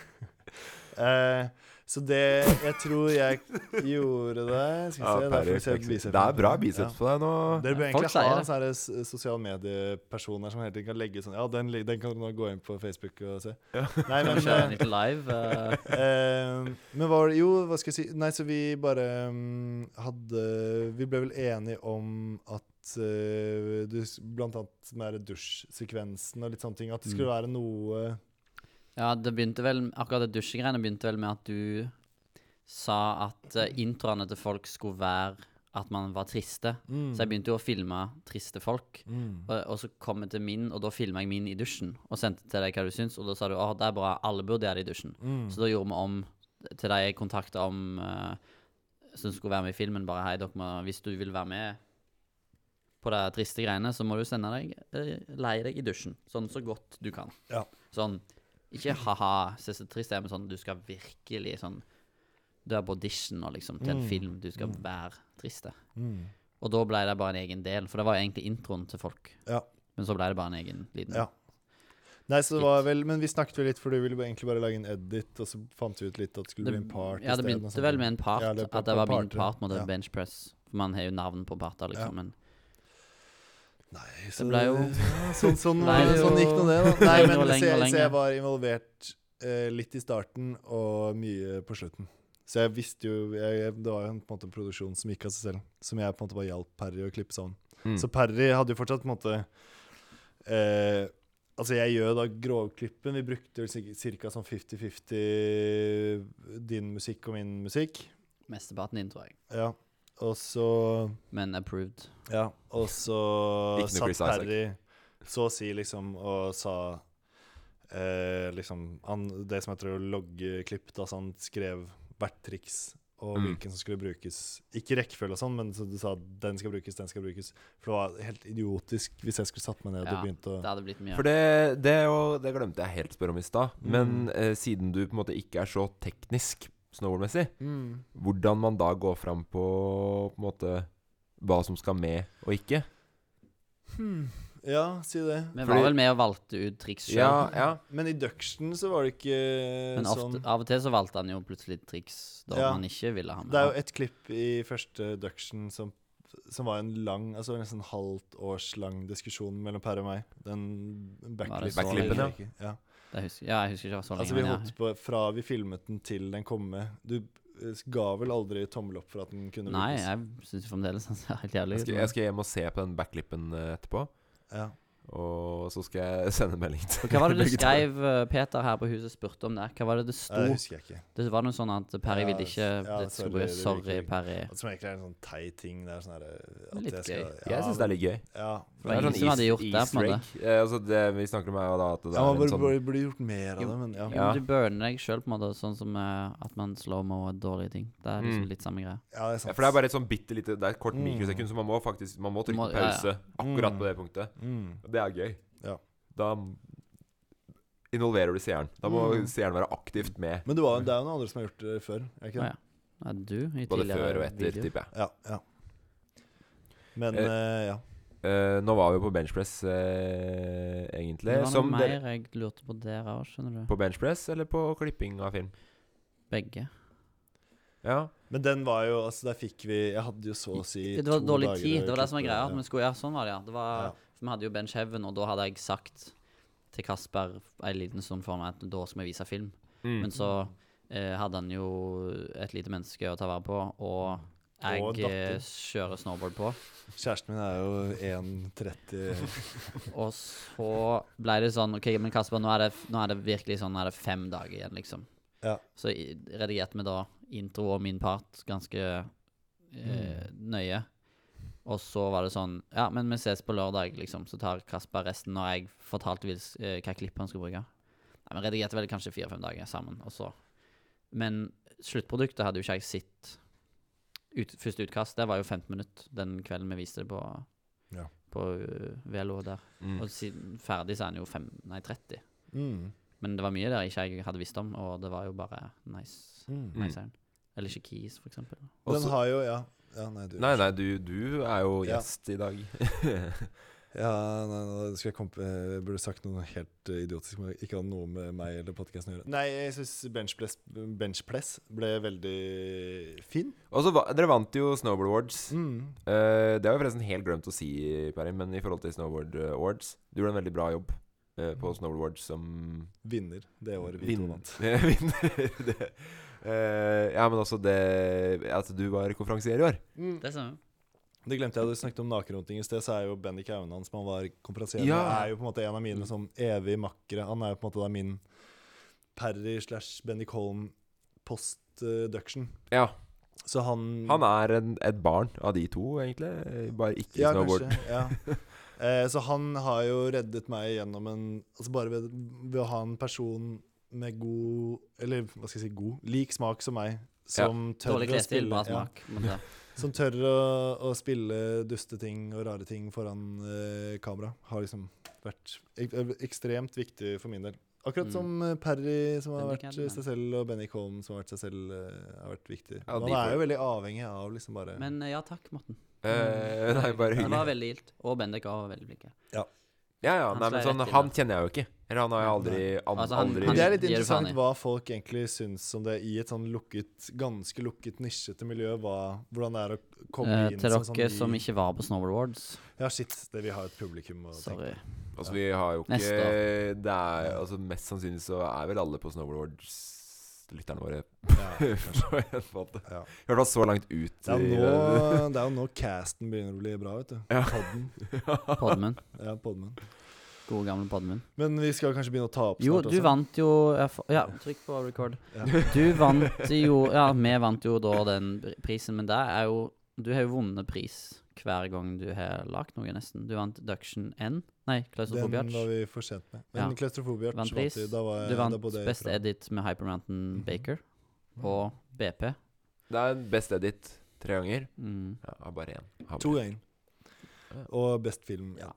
eh, så det Jeg tror jeg gjorde det. Skal vi Ja, se, der får vi se det er bra biceps på deg nå. Dere bør egentlig ha en sånn her s- sosiale som hele tiden kan legge sånn Ja, den, den kan du nå gå inn på Facebook og se. Ja. Nei, men eh, live. eh, Eh, men hva var det Jo, hva skal jeg si Nei, så vi bare mm, hadde Vi ble vel enige om at du, Blant annet med dusjsekvensen og litt sånne ting. At det skulle Mm. være noe Ja, det begynte vel Akkurat det dusjegreiene begynte vel med at du sa at uh, introene til folk skulle være at man var triste. mm, Så jeg begynte jo å filme triste folk. mm, Og, og så kom jeg til min, og da filma jeg min i dusjen. Og sendte til deg hva du syns, og da sa du at det er bra, alle burde gjøre det i dusjen. mm. Så da gjorde vi om til de jeg kontakta om uh, som skulle være med i filmen. Bare hei, dere må, hvis du vil være med på de triste greiene, så må du sende deg eh, leie deg i dusjen. Sånn så godt du kan. Ja. Sånn ikke ha-ha, se så trist det er, men sånn du skal virkelig sånn Du er på audition og liksom til en Mm. film. Du skal Mm. være trist. Mm. Og da ble det bare en egen del, for det var jo egentlig introen til folk. Ja. Men så ble det bare en egen liten Ja. Nei, så det var vel Men vi snakket vel litt, for du ville egentlig bare lage en edit, og så fant vi ut litt at det skulle Det- bli en part. Ja, det begynte vel med en part. Ja, det at det var min parter. part mot Ja. en benchpress. For man har jo navn på parter, liksom. Ja. Men Nei, så ble jo- ja, sånn, sånn, Ble jo sånn gikk nå det, da. Nei, men så jeg, så jeg var involvert eh, litt i starten og mye på slutten. Så jeg visste jo jeg, Det var jo en, på en måte en produksjon som gikk av seg selv, som jeg på en måte bare hjalp Parry å klippe sammen. Mm. Så Parry hadde jo fortsatt på en måte eh, Altså, jeg gjør da grovklippen. Vi brukte vel ca. sånn 50-50 din musikk og min musikk. mesteparten din, tror jeg. Ja. Og så Men approved. Ja, og så satt Harry. Så å si liksom og sa eh, liksom han, Det som heter å logge klipp, da, så han skrev hvert triks og Mm. hvilken som skulle brukes. Ikke rekkefølge og sånn, men så du sa den skal brukes, den skal brukes. For det var helt idiotisk hvis jeg skulle satt meg ned Ja, og begynt å Det hadde blitt mye. For det, det, og, det glemte jeg helt å spørre om i stad. Men Mm. eh, siden du på en måte ikke er så teknisk snowboardmessig, mm. hvordan man da går fram på på en måte hva som skal med og ikke? hmm. Ja, si det. Vi fordi- var vel med og valgte ut triks sjøl. Ja, ja. Men i Duction så var det ikke Men ofte, sånn av og til så valgte han jo plutselig triks da Ja. man ikke ville ha med. Det er jo et klipp i første Duction som, som var en lang Altså nesten halvt års lang diskusjon mellom Per og meg. Den backlippen. Back ja. Ja. Det husker, ja, jeg husker ikke så lenge. Altså vi holdt på Fra vi filmet den til den kom med Du eh, ga vel aldri tommel opp for at den kunne. Nei, brukes? jeg syns fremdeles den ser helt jævlig Jeg ut. skal, jeg skal hjem og se på den backlippen eh, etterpå. Ja. Og så skal jeg sende en melding til hva var det du skrev, eh, Peter her på huset spurte om det? Hva var det det sto? det husker jeg ikke. Det var noe sånn at Perry Ja, ville ikke ja, det skulle sorry, bli det Sorry. Perry. Det som egentlig er en sånn teit ting. Det er sånn her at Litt jeg skal, gøy. Jeg syns det er litt gøy. Ja. Det er sånn som hadde gjort det, på en måte. Eh, altså det vi snakker om, er jo da at det Ja, er man en sånn burde, burde gjort mer av det, men ja. Jo, Ja. Du burner deg sjøl, på en måte, sånn som eh, at man slow-mo er dårlige ting. Det er liksom Mm. litt samme greie. Ja, det er sant. ja, For det er bare et sånn bitte lite Det er et kort Mm. mikrosekund, så man må faktisk Man må trykke ja, ja. pause akkurat Mm. på det punktet. Det er gøy. Ja. Da involverer du seeren. Da må Mm. seeren være aktivt med. Men det, var, det er jo noen andre som har gjort det før. Er ikke det? det? ja. Er du i Både før og etter, tipper jeg. Ja. ja. Men Eh, eh, ja. Eh, nå var vi på benchpress, eh, egentlig. Det var noe Som mer dere, jeg lurte på der òg, skjønner du. på benchpress eller på klipping av film? Begge. Ja. Men den var jo Altså, der fikk vi Jeg hadde jo så å si Det var dårlig tid. Det var det som var greia. ja. Skulle, ja, sånn var det, ja. Det var, Ja. For vi hadde jo Bench Heaven, og da hadde jeg sagt til Kasper en liten stund for meg at da skal vi vise film. Mm. Men så eh, hadde han jo et lite menneske å ta vare på, og jeg Og eh, kjører snowboard på. Kjæresten min er jo 1,30 Og så ble det sånn OK, men Kasper, nå er det, nå er det virkelig sånn Nå er det fem dager igjen, liksom. Ja. Så redigerte vi da intro og min part ganske eh, nøye. Og så var det sånn Ja, men vi ses på lørdag, liksom. Så tar Kasper resten når jeg fortalte Vils eh, hva klipp han skulle bruke. Nei, Vi redigerte vel kanskje fire-fem dager sammen, og så Men sluttproduktet hadde jo ikke jeg sett. Ut, første utkast, det var jo 15 minutter den kvelden vi viste det på Ja. På uh, Velo der. Mm. Og siden ferdig så er den jo fem, nei, 30. mm. Men det var mye der ikke jeg hadde visst om, og det var jo bare nice. Mm. nice. Eller ikke Keys, for eksempel. Den har jo Ja. Ja nei, du Nei, nei, du, du er jo Ja. gjest i dag. Ja, nei, jeg, komme, jeg burde sagt noe helt eh, idiotisk, men ikke hadde noe med meg eller podkasten å gjøre. Nei, jeg syns benchpress, benchpress ble veldig fin. Også, Dere vant jo Snowboard Awards. Mm. Uh, det har jeg forresten helt glemt å si, Perry, men i forhold til Snowboard eh, Awards Du gjorde en veldig bra jobb på Snowboard Awards som Vinner det året vi vin to vant. vinner. det. Eh, ja, men også det at du var konferansier i år. Det stemmer. Det glemte jeg. Du snakket om nakenroting i sted, så er jo Bendik Aunan, som han var konferansier Ja. er jo på en måte en av mine sånn evige makkere. Han er jo på en måte da min Parry slash Bendik Holm post-duction. Ja. Så han Han er en, et barn av de to, egentlig. Bare ikke Ja, snowboard. kanskje. Ja. Eh, så han har jo reddet meg gjennom en Altså bare ved, ved å ha en person med god Eller hva skal jeg si god lik smak som meg. Som tør Dårlig å spille bra smak. Ja. Som tør å, å spille dusteting og rare ting foran eh, kamera. Har liksom vært ek ekstremt viktig for min del. Akkurat Mm. som Parry, Perry, som har Bendik vært eh, seg selv, og Benny Colm, som har vært seg selv, eh, har vært viktig. Ja, Man er jo veldig avhengig av liksom bare Men eh, ja takk, Morten. Uh, nei, bare Det var veldig gildt. Og Bendik var veldig flink. Ja, ja. Han Nei, men sånn, han kjenner jeg jo ikke. Eller han har jo aldri, an, Altså, han- aldri han- Det er litt interessant hva folk egentlig syns om det i et sånn lukket, ganske lukket, nisjete miljø. Hva, hvordan det er å komme Eh, inn til dere sånn som ikke var på Snowboard Awards, Ja, shit. Det vi har et publikum å tenke sorry. Altså, vi har jo ikke Det er altså Mest sannsynlig så er vel alle på Snowboard Awards lytterne våre. Ja, på en måte. Ja. I hvert fall så langt ut. Det, er i- jo nå, det er jo nå casten begynner å bli bra, vet du. Ja. Podden. Podmen. Ja, podden. Gode, gamle Podmen. Men vi skal kanskje begynne å ta opp Jo, du også? vant jo Ja, trykk på record. Ja. Du vant jo Ja, vi vant jo da den prisen, men det er jo Du har jo vunnet pris hver gang du har lagd noe, nesten. Du vant Duction N. Nei, Den Klaustrofobiatch. var vi for sent med. Men Ja. Klaustrofobiarch Vant pris. Da var, Du vant da Best fra- Edit med Hypermountain mm -hmm. Baker og BP. Det er best edit tre ganger. Mm. Ja, bare én. To ganger. Og best film. Ja.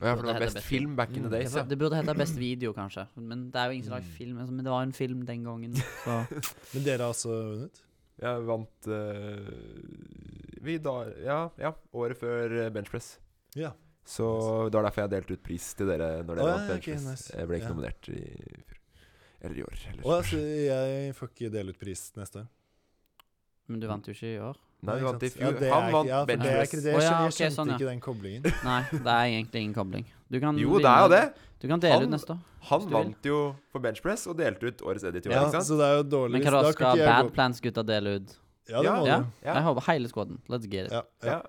Ja, for det var best best film back in the Mm. days, Det, ja. det burde hete Best Video, kanskje. Men det er jo ingen som lager Mm. film. Altså, men det var en film den gangen. Så Men dere har altså vunnet? Jeg vant uh, Vi da Ja, ja året før eh, benchpress. Ja. Så det var derfor jeg delte ut pris til dere når dere oh, ja, vant benchpress. benchpress. nice. Jeg ble ikke Ja. nominert i fjor. Eller i år. Eller. Oh, altså, jeg får ikke dele ut pris neste år. Men du vant jo ikke i år. Nei, vi vant i fjor. Ja, det Han vant ja, benchpress. det er benchpress. ikke det. Jeg skjønte, jeg skjønte sånn, ja. ikke den koblingen. Nei, det er egentlig ingen kobling. Du kan Jo, det er jo det. Du kan dele Han- ut neste år. Han du vant jo for benchpress og delte ut årets edit i år, Ja, ikke sant? så det er jo dårlig Men hva da skal Bad Plans-gutta dele ut? Ja, det må Ja, du. Jeg håper hele skåden. Let's get it. Ja, Ja. ja.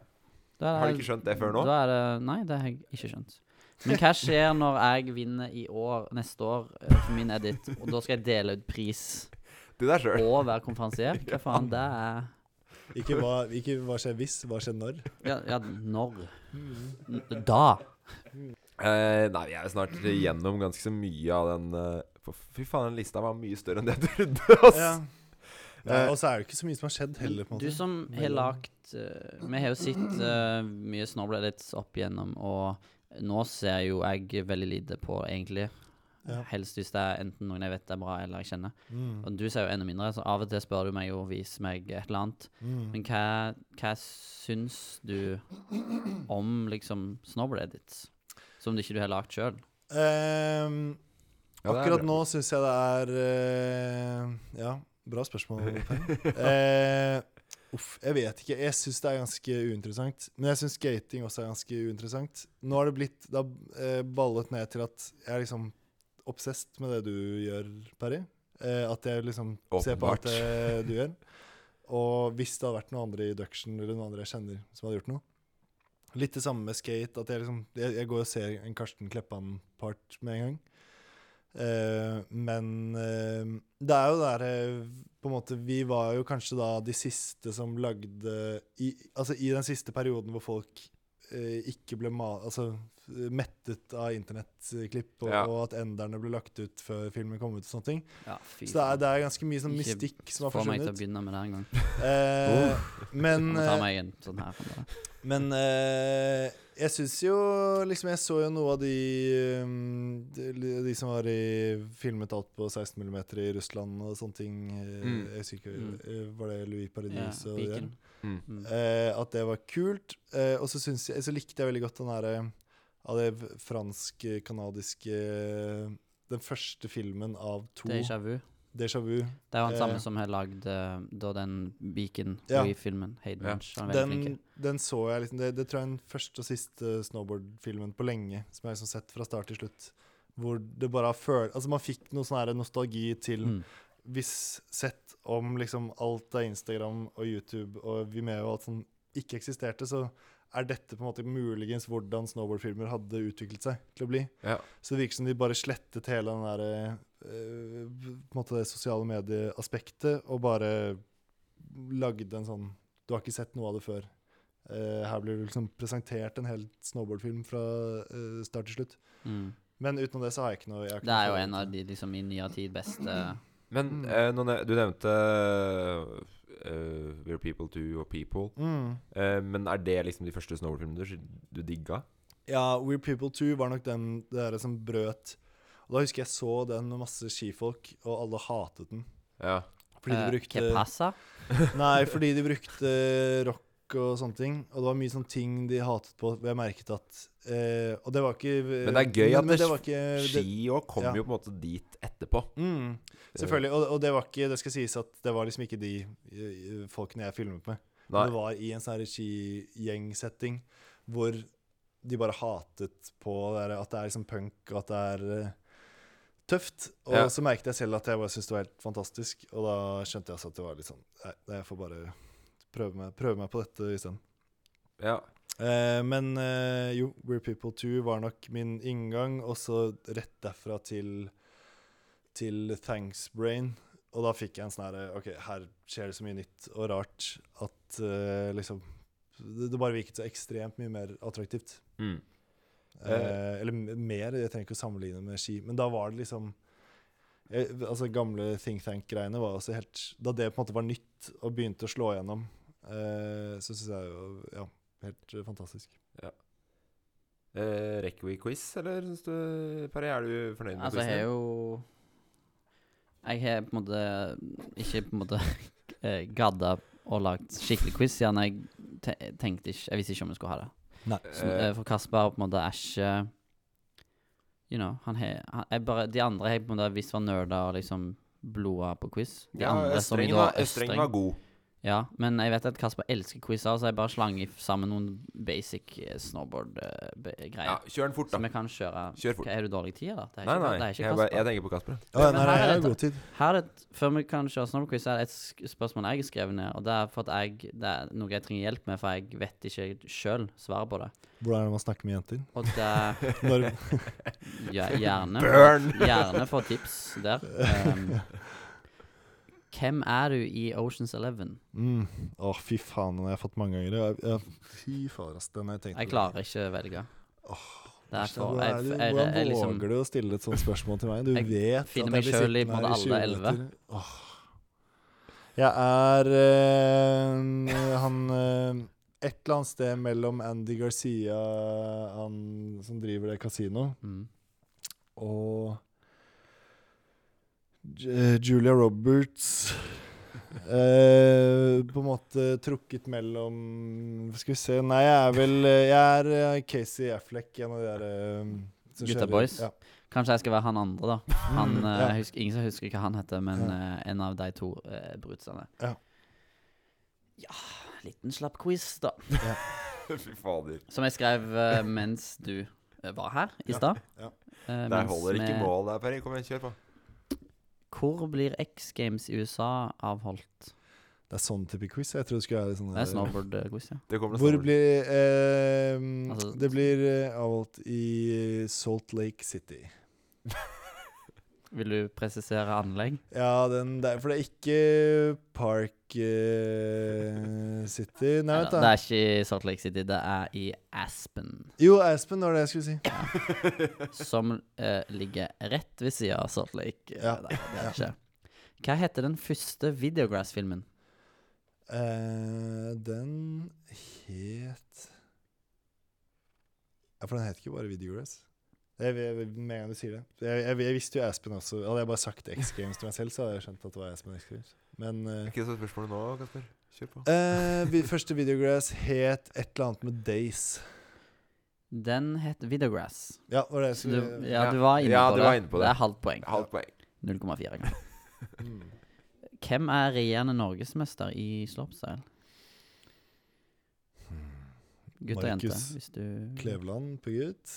Da er Har du ikke skjønt det før nå? Da er Nei, det har jeg ikke skjønt. Men hva skjer når jeg vinner i år, neste år eh, for min edit, og da skal jeg dele ut pris Du der selv. og være konferansier? Hva faen, det er Ikke hva, ikke hva skjer hvis, hva skjer når. Ja, ja når? Da. Uh, nei, jeg er jo snart gjennom ganske så mye av den uh, for Fy faen, den lista var mye større enn det jeg trodde. ass. Ja. Ja, Eh, og så er det ikke så mye som har skjedd heller, på en Du som har lagt uh, Vi har jo sett uh, mye Snowblade opp igjennom, og nå ser jo jeg veldig lite på, egentlig. Ja. Helst hvis det er enten noen jeg vet er bra, eller jeg kjenner. Mm. Og du sier jo enda mindre, så av og til spør du meg jo vis meg et eller annet. Mm. Men hva, hva syns du om liksom Snowblade edits? Som du ikke du har lagd sjøl? Ehm, det er akkurat nå syns jeg det er uh, Ja, bra spørsmål. Eh, uff, jeg vet ikke. Jeg syns det er ganske uinteressant. Men jeg syns skating også er ganske uinteressant. Nå har det blitt Det har eh, ballet ned til at jeg liksom obsessed med det du gjør, Perry. Eh, at jeg liksom ser på alt det du gjør. Og hvis det hadde vært noen andre i Duction eller noen andre jeg kjenner som hadde gjort noe Litt det samme med skate. At jeg liksom Jeg, jeg går og ser en Karsten Kleppan-part med en gang. Eh, men eh, det er jo der eh, På en måte Vi var jo kanskje da de siste som lagde i, Altså i den siste perioden hvor folk eh, ikke ble ma altså, mettet av internettklipp, og, Ja. og at enderne ble lagt ut før filmen kom ut og sånne ting. Ja, Så det er, det er ganske mye sånn Ikke mystikk som har Få meg til å begynne med det en gang. Eh, men Kan du ta eh, meg en sånn her? men eh, jeg syns jo liksom Jeg så jo noe av de, um, de De som var i filmet alt på 16 mm i Russland og sånne ting. eh, Mm. Jeg husker ikke Mm. eh, Var det Louis Ja, og det. Mm. Mm. Eh, at det var kult. Eh, og så, jeg, så likte jeg veldig godt den derre Av det fransk-canadiske Den første filmen av to. Déjà vu. Déjà vu. Det er jo han Eh. samme som har lagd eh, da den Beacon Ja. Louis-filmen. Hayden Ja. Den, den så jeg liksom det, det tror jeg er den første og siste snowboard-filmen på lenge som jeg har liksom sett fra start til slutt. Hvor det bare har følt Altså, man fikk noe sånn nostalgi til Mm. Hvis sett om liksom alt av Instagram og YouTube og Vimeo og alt sånn ikke eksisterte, så er dette på en måte muligens hvordan snowboardfilmer hadde utviklet seg til å bli. Ja. Så det virker som de bare slettet hele den der eh, På en måte det sosiale medieaspektet og bare lagde en sånn Du har ikke sett noe av det før. Eh, her blir det liksom presentert en hel snowboardfilm fra eh, start til slutt. Mm. Men utenom det så har jeg ikke noe jeg Det er jo en av de liksom, i nyere tid beste Men Mm. eh, du nevnte eh, We're People Too og People. Mm. Uh, men er det liksom de første snowboardfilmene du, du digga? Ja, We're People 2 var nok den det der som brøt Og Da husker jeg så den med masse skifolk, og alle hatet den. Ja. Fordi de Eh, brukte Hva? Nei, fordi de brukte rock og sånne ting. Og det var mye sånne ting de hatet på. Jeg merket at eh, Og det var ikke Men det er gøy at det- ikke, Ski òg kom ja. jo på en måte dit etterpå. mm, Selvfølgelig. Og, og det var ikke Det skal sies at det var liksom ikke de eh, folkene jeg filmet med. Nei. Det var i en sånn her skigjengsetting hvor de bare hatet på det der, at det er liksom punk, og at det er eh, tøft. Og Ja. så merket jeg selv at jeg bare syntes det var helt fantastisk, og da skjønte jeg altså at det var litt sånn Nei, jeg får bare prøve meg, prøve meg på dette isteden. Ja. Eh, men eh, jo, We're People 2 var nok min inngang, og så rett derfra til, til Thanks Brain. Og da fikk jeg en sånn herre OK, her skjer det så mye nytt og rart at eh, liksom det, det bare virket så ekstremt mye mer attraktivt. Mm. Eh, eller mer, jeg trenger ikke å sammenligne med ski. Men da var det liksom jeg, Altså Gamle Think Tank-greiene var også helt Da det på en måte var nytt og begynte å slå gjennom, eh, så syns jeg jo Ja, helt fantastisk. fantastisk. Eh, rekker vi quiz, eller syns du Parry, er du fornøyd med Altså, jeg har jo Jeg har på en måte ikke på en måte eh, gadda og lagd skikkelig quiz, siden jeg tenkte ikke Jeg visste ikke om jeg skulle ha det. Nei. Så, eh, for Kasper på en måte er ikke You know, han har han, jeg bare, De andre har jeg på en måte visst var nerder og liksom bloda på quiz. De ja, andre som i Østreng var, Østreng var god. Ja, men jeg vet at Kasper elsker quizer, så jeg bare slang i- sammen noen basic eh, snowboard-greier. Ja, kjør den fort, da. Så vi kan kjøre Kjør fort. Hva, Er du dårlig tid, da? Det er Nei, ikke, nei. Det er ikke Jeg, bare, jeg tenker på Kasper. Ja, nei, nei, jeg har god tid. Her er det, Før vi kan kjøre snowboard-quiz, er det et spørsmål jeg har skrevet ned. Og det er for at jeg Det er noe jeg trenger hjelp med, for jeg vet ikke sjøl svaret på det. Hvordan er det man snakker med jenter? Og det ja, Gjerne Burn! Gjerne få tips der. Um, hvem er du i Oceans Eleven? mm. Å, fy faen, den har jeg fått mange ganger. Jeg, jeg, fy faen, ass. Den har jeg tenkt Jeg klarer ikke å velge. Det Derfor, jeg, jeg, hvordan liksom våger du å stille et sånt spørsmål til meg? Du Jeg vet finner at jeg blir sittende her i 20 alle elleve. minutter. Åh. Jeg er øh, han øh, Et eller annet sted mellom Andy Garcia, han som driver det kasino, mm. og Julia Roberts. Eh, på en måte trukket mellom Skal vi se Nei, jeg er vel Jeg er eh, Casey Affleck, en av de der eh, Gutta boys? Ja. Kanskje jeg skal være han andre, da. Han, eh, Ja. husker, ingen som husker hva han heter, men Ja. eh, en av de to uh, brutsene. Ja. Ja, liten slapp quiz, da. Fy fader. Som jeg skrev eh, mens du eh, var her i stad. Ja. Eh, Der holder ikke mål der, Perry. Kom igjen, kjør på. Hvor blir X Games i USA avholdt? Det er sånn type quiz. Jeg tror det skulle være sånn Det er snowboard-quiz, ja. Det kommer Hvor blir eh, Altså- Det blir eh, avholdt i Salt Lake City. Vil du presisere anlegg? Ja, den der For det er ikke Park uh, City Nei, vent, det er ikke i Salt Lake City, det er i Aspen. Jo, Aspen var det jeg skulle si. Som uh, ligger rett ved sida av Salt Lake. Ja. Nei, det er ikke. Hva heter den første Videograss-filmen? Uh, den het Ja, for den heter ikke bare Videograss. Jeg, med en gang du sier det. Jeg, jeg, jeg visste jo Aspen også. Hadde jeg bare sagt X Games til meg selv, så hadde jeg skjønt at det var Aspen X Games. Men eh, ikke så spørsmålet nå, Kasper? Kjør på. Uh, vi, første Videograss het et eller annet med Days. Den het Videograss. Ja, var det Så du, ja, du var inne, Ja, på, du det. var inne på det. Det er halvt poeng. Halvt poeng. 0,4 ganger. Mm. Hvem er regjerende norgesmester i slopestyle? Gutt og jente, Markus hvis du Kleveland på gutt.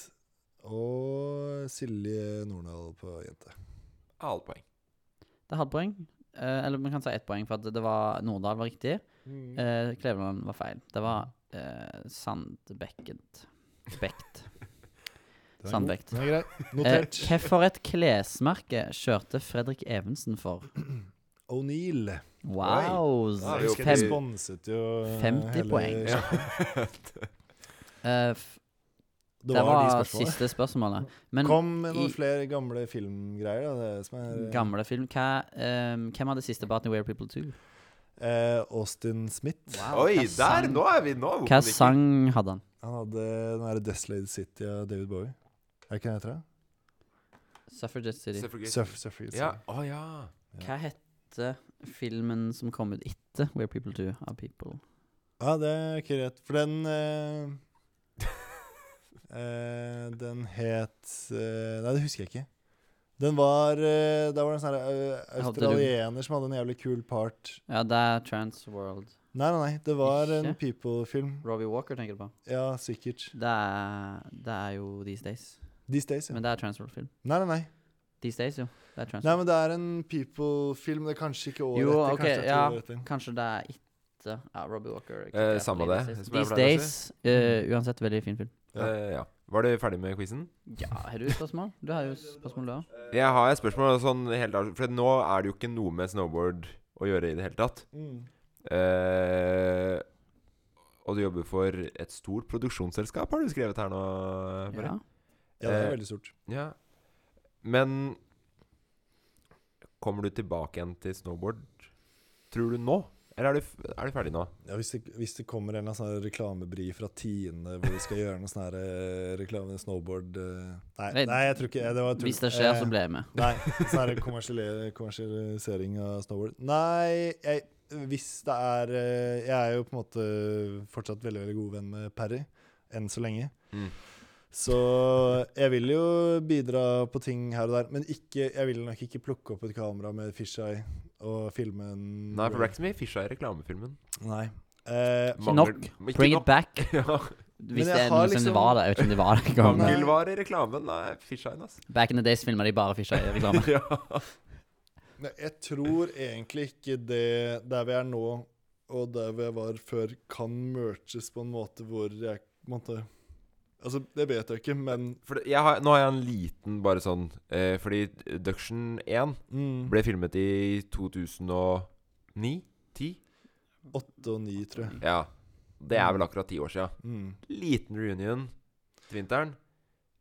Og Silje Nordahl på jente. Halvt poeng. Det er halvt poeng. Eh, eller man kan si ett poeng, for at det var Nordahl var riktig. Mm. Eh, Kleveland var feil. Det var eh, Sandbekket. Bekt. Sandbekt. er er grei. Eh, Notert. Hvilket klesmerke kjørte Fredrik Evensen for? O'Neill. Wow! Da Jeg husker de Fem, sponset jo 50 hele poeng. eh, f- Det det var, var de siste spørsmålet. Men Kom med noen i- flere gamle filmgreier, da. Det er som er gamle film Hva, um, Hvem hadde siste Barton Where People 2? eh, Austin Smith. Wow, Oi, der! sang- Nå er vi nå Hva sang hadde han? Han hadde den derre Desolate City av David Bowie. Er det ikke den heter? det? Suffragette City. Suffragette. Suff Suffragette Ja. City. Å ja. Hva heter filmen som kom ut etter Where People Do Are People? Ja, det er ikke rett. For den eh, eh, Den het uh, Nei, det husker jeg ikke. Den var uh, Da var det en sånn australiener som hadde en jævlig kul part. Ja, det er Transworld. Nei, nei, nei. Det var en People-film. Robbie Walker, tenker du på? Ja, sikkert. Det er, det er jo These Days. These Days, ja. Men det er Transworld-film. Nei, nei, nei. These Days, jo. Det er Transworld. Nei, men det er en People-film. Det er kanskje ikke året Jo, etter. ok, kanskje det er ja. etter. Kanskje det er ikke ja, Robbie Walker. Eh, samme det, These Days. Uh, uansett, veldig fin film. Ja. Eh, ja. Var du ferdig med quizen? Ja, har du spørsmål? Du har jo spørsmål, du òg. Jeg har et spørsmål sånn helt av- For nå er det jo ikke noe med snowboard å gjøre i det hele tatt. Mm. Eh, og du jobber for et stort produksjonsselskap, har du skrevet her nå. Bare. Ja. Ja, det er Eh, veldig stort. Ja. Men kommer du tilbake igjen til snowboard, tror du nå? Eller er du, er du ferdig nå? Ja, hvis, det, hvis det kommer en sånn reklamebri fra Tine hvor vi skal gjøre noe sånn eh, reklame snowboard eh, nei, Nei, nei, jeg tror ikke det var tull. Hvis det skjer, Eh, så blir jeg med. Nei, sånn kommersialisering av snowboard. Nei, jeg, hvis det er eh, Jeg er jo på en måte fortsatt veldig veldig god venn med Perry, enn så lenge. Mm. Så jeg vil jo bidra på ting her og der, men ikke, jeg vil nok ikke plukke opp et kamera med fisheye og filmen Nei, for det er ikke så mye fisha i reklamefilmen. Nei. Eh, Mangel- nok. Ikke Bring nok. it back. ja. Hvis jeg det er har noe som liksom- det var der. Jeg vet ikke om det var der engang. men Mangelvare i reklamen. Nei, fisha inn, ass. Back in the days filma de bare fisha i reklame. ja. Nei, jeg tror egentlig ikke det der vi er nå, og der vi var før, kan merges på en måte hvor jeg måtte Altså, det vet jeg ikke, men For det, jeg har, nå har jeg en liten bare sånn eh, Fordi Duction 1 mm, ble filmet i 2009? 10? åtte og ni, tror jeg. Ja. Det er vel akkurat ti år sia. Mm. Liten reunion til vinteren.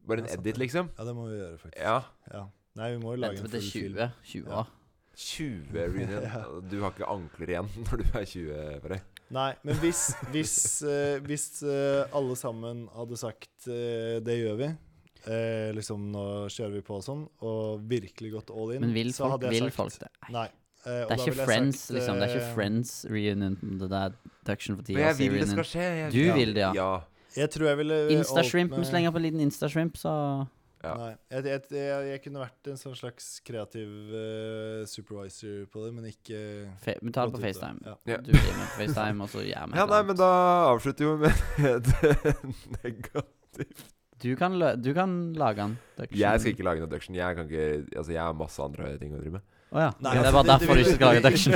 Bare en Ja, sant edit, det. liksom. Ja, det må vi gjøre, faktisk. Ja. Ja. Nei, vi må jo lage Vent en til full film. 20. 20 år. 20 reunion. Ja. Du har ikke ankler igjen når du er 20, Frey. Nei, men hvis, hvis, eh, hvis eh, alle sammen hadde sagt eh, det gjør vi, eh, liksom nå kjører vi på og sånn, og virkelig gått all in, Men vil så folk, hadde jeg vil sagt folk det? Nei. Eh, og Det er da ikke jeg Friends, sagt, liksom. Det er ikke eh, Friends reunion. Det der Duction for Men jeg vil det skal skje. Jeg, Du ja. vil det, ja. ja. Jeg tror jeg ville Insta-shrimp. Vi Du slenger på en liten Insta-shrimp, så Ja. Nei, jeg, jeg, jeg, jeg kunne vært en sånn slags kreativ uh, supervisor på det, men ikke fe Vi tar det på FaceTime. Ja. Ja. Du blir med på FaceTime, og så gjør vi ja, nei, men da avslutter vi jo med det negativt Du kan, lø du kan lage en Duction. Jeg skal ikke lage en duction. Jeg kan ikke Altså, jeg har masse andre ting å drive med. Oh, ja. Nei, det er altså, bare derfor du ikke skal lage Duction.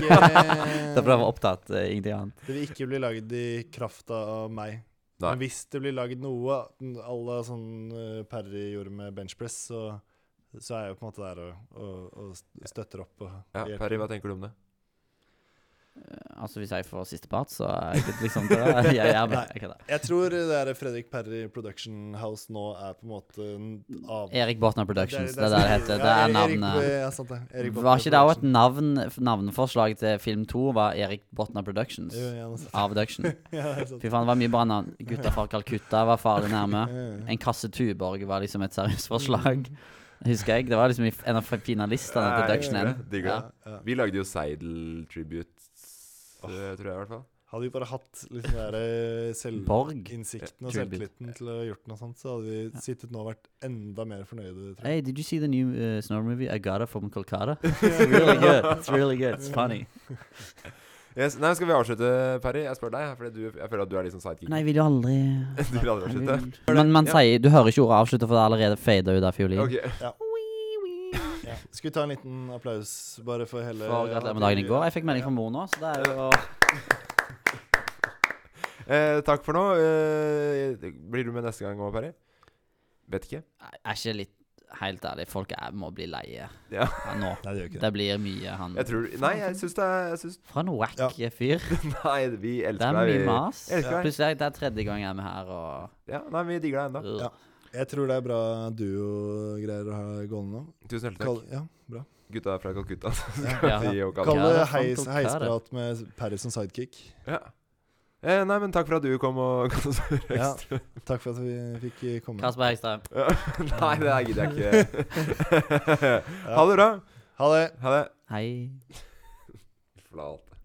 Derfor jeg var opptatt, Uh, ingenting annet. Det vil ikke bli laget i krafta av meg. Nei. Men hvis det blir laget noe à la sånn uh, Perry gjorde med benchpress, så, så er jeg jo på en måte der og, og, og støtter opp. Og Ja, Parry, hva tenker du om det? Eh, Altså Hvis jeg får siste part, så er jeg ikke liksom det. Jeg jeg. Jeg. Jeg tror det er Fredrik Perry Production House nå er på en måte av Erik Botner Productions, det er det det heter. Det er Erik- navnet. Ja, sant det. Erik Var ikke det òg et navn Navneforslag til film to var Erik Botner Productions? Av Duction. Fy faen, det var mye bra navn. Gutta fra Calcutta var farlig nærme. En kasse Tuborg var liksom et seriøst forslag. Husker jeg. Det var liksom en av finalistene til Duction jeg 1. gjør det. Digger Ja. Ja. Vi lagde jo Seidel Tribute, eh, tror jeg i hvert fall. Hadde vi bare hatt litt den der eh, selvinnsikten og selvtilliten til å ha gjort noe sånt, så hadde vi sittet nå og vært enda mer fornøyde, tror jeg. Hey, did you see the new uh, Snow movie? I got it from Kolkata. It's really good. It's really good. It's funny. Yes. Nei, skal vi avslutte, Perry? Jeg spør deg, fordi du, jeg føler at du er liksom sidekick. Nei, jeg vil jo aldri Du vil aldri avslutte? Men man Ja. sier Du hører ikke ordet avslutte, for det er allerede fada ut av fiolin. Ok. Ja. Skal vi ta en liten applaus bare for hele For gratulerer med dagen i går. Jeg fikk melding fra mor nå, så det er jo Eh, takk for nå. Eh, blir du med neste gang òg, Perry? Vet ikke. Jeg er ikke litt Helt ærlig, folk er, må bli leie Ja. ja, nå. Nei, det gjør ikke det. Det blir mye han Jeg tror Nei, jeg syns det er jeg syns, For en wack Ja. fyr. Nei, vi Det elsker er deg. mye vi- mas. elsker deg. Plutselig er det tredje gang jeg er med her, og Ja, nei, vi digger deg ennå. Ja. Jeg tror det er bra duo-greier å ha gående nå. Tusen hjertelig takk. ja, bra. Gutta fra Calcutta. Ja. Kalle. Kall det er heis, heisprat med Paris som sidekick. Ja. Eh, nei, men takk for at du kom og kom og så Ja. Takk for at vi fikk komme. Kasper Hegstad. Nei, det der gidder jeg ikke. ha det bra. Ha det. Ha det. Hei. Flate.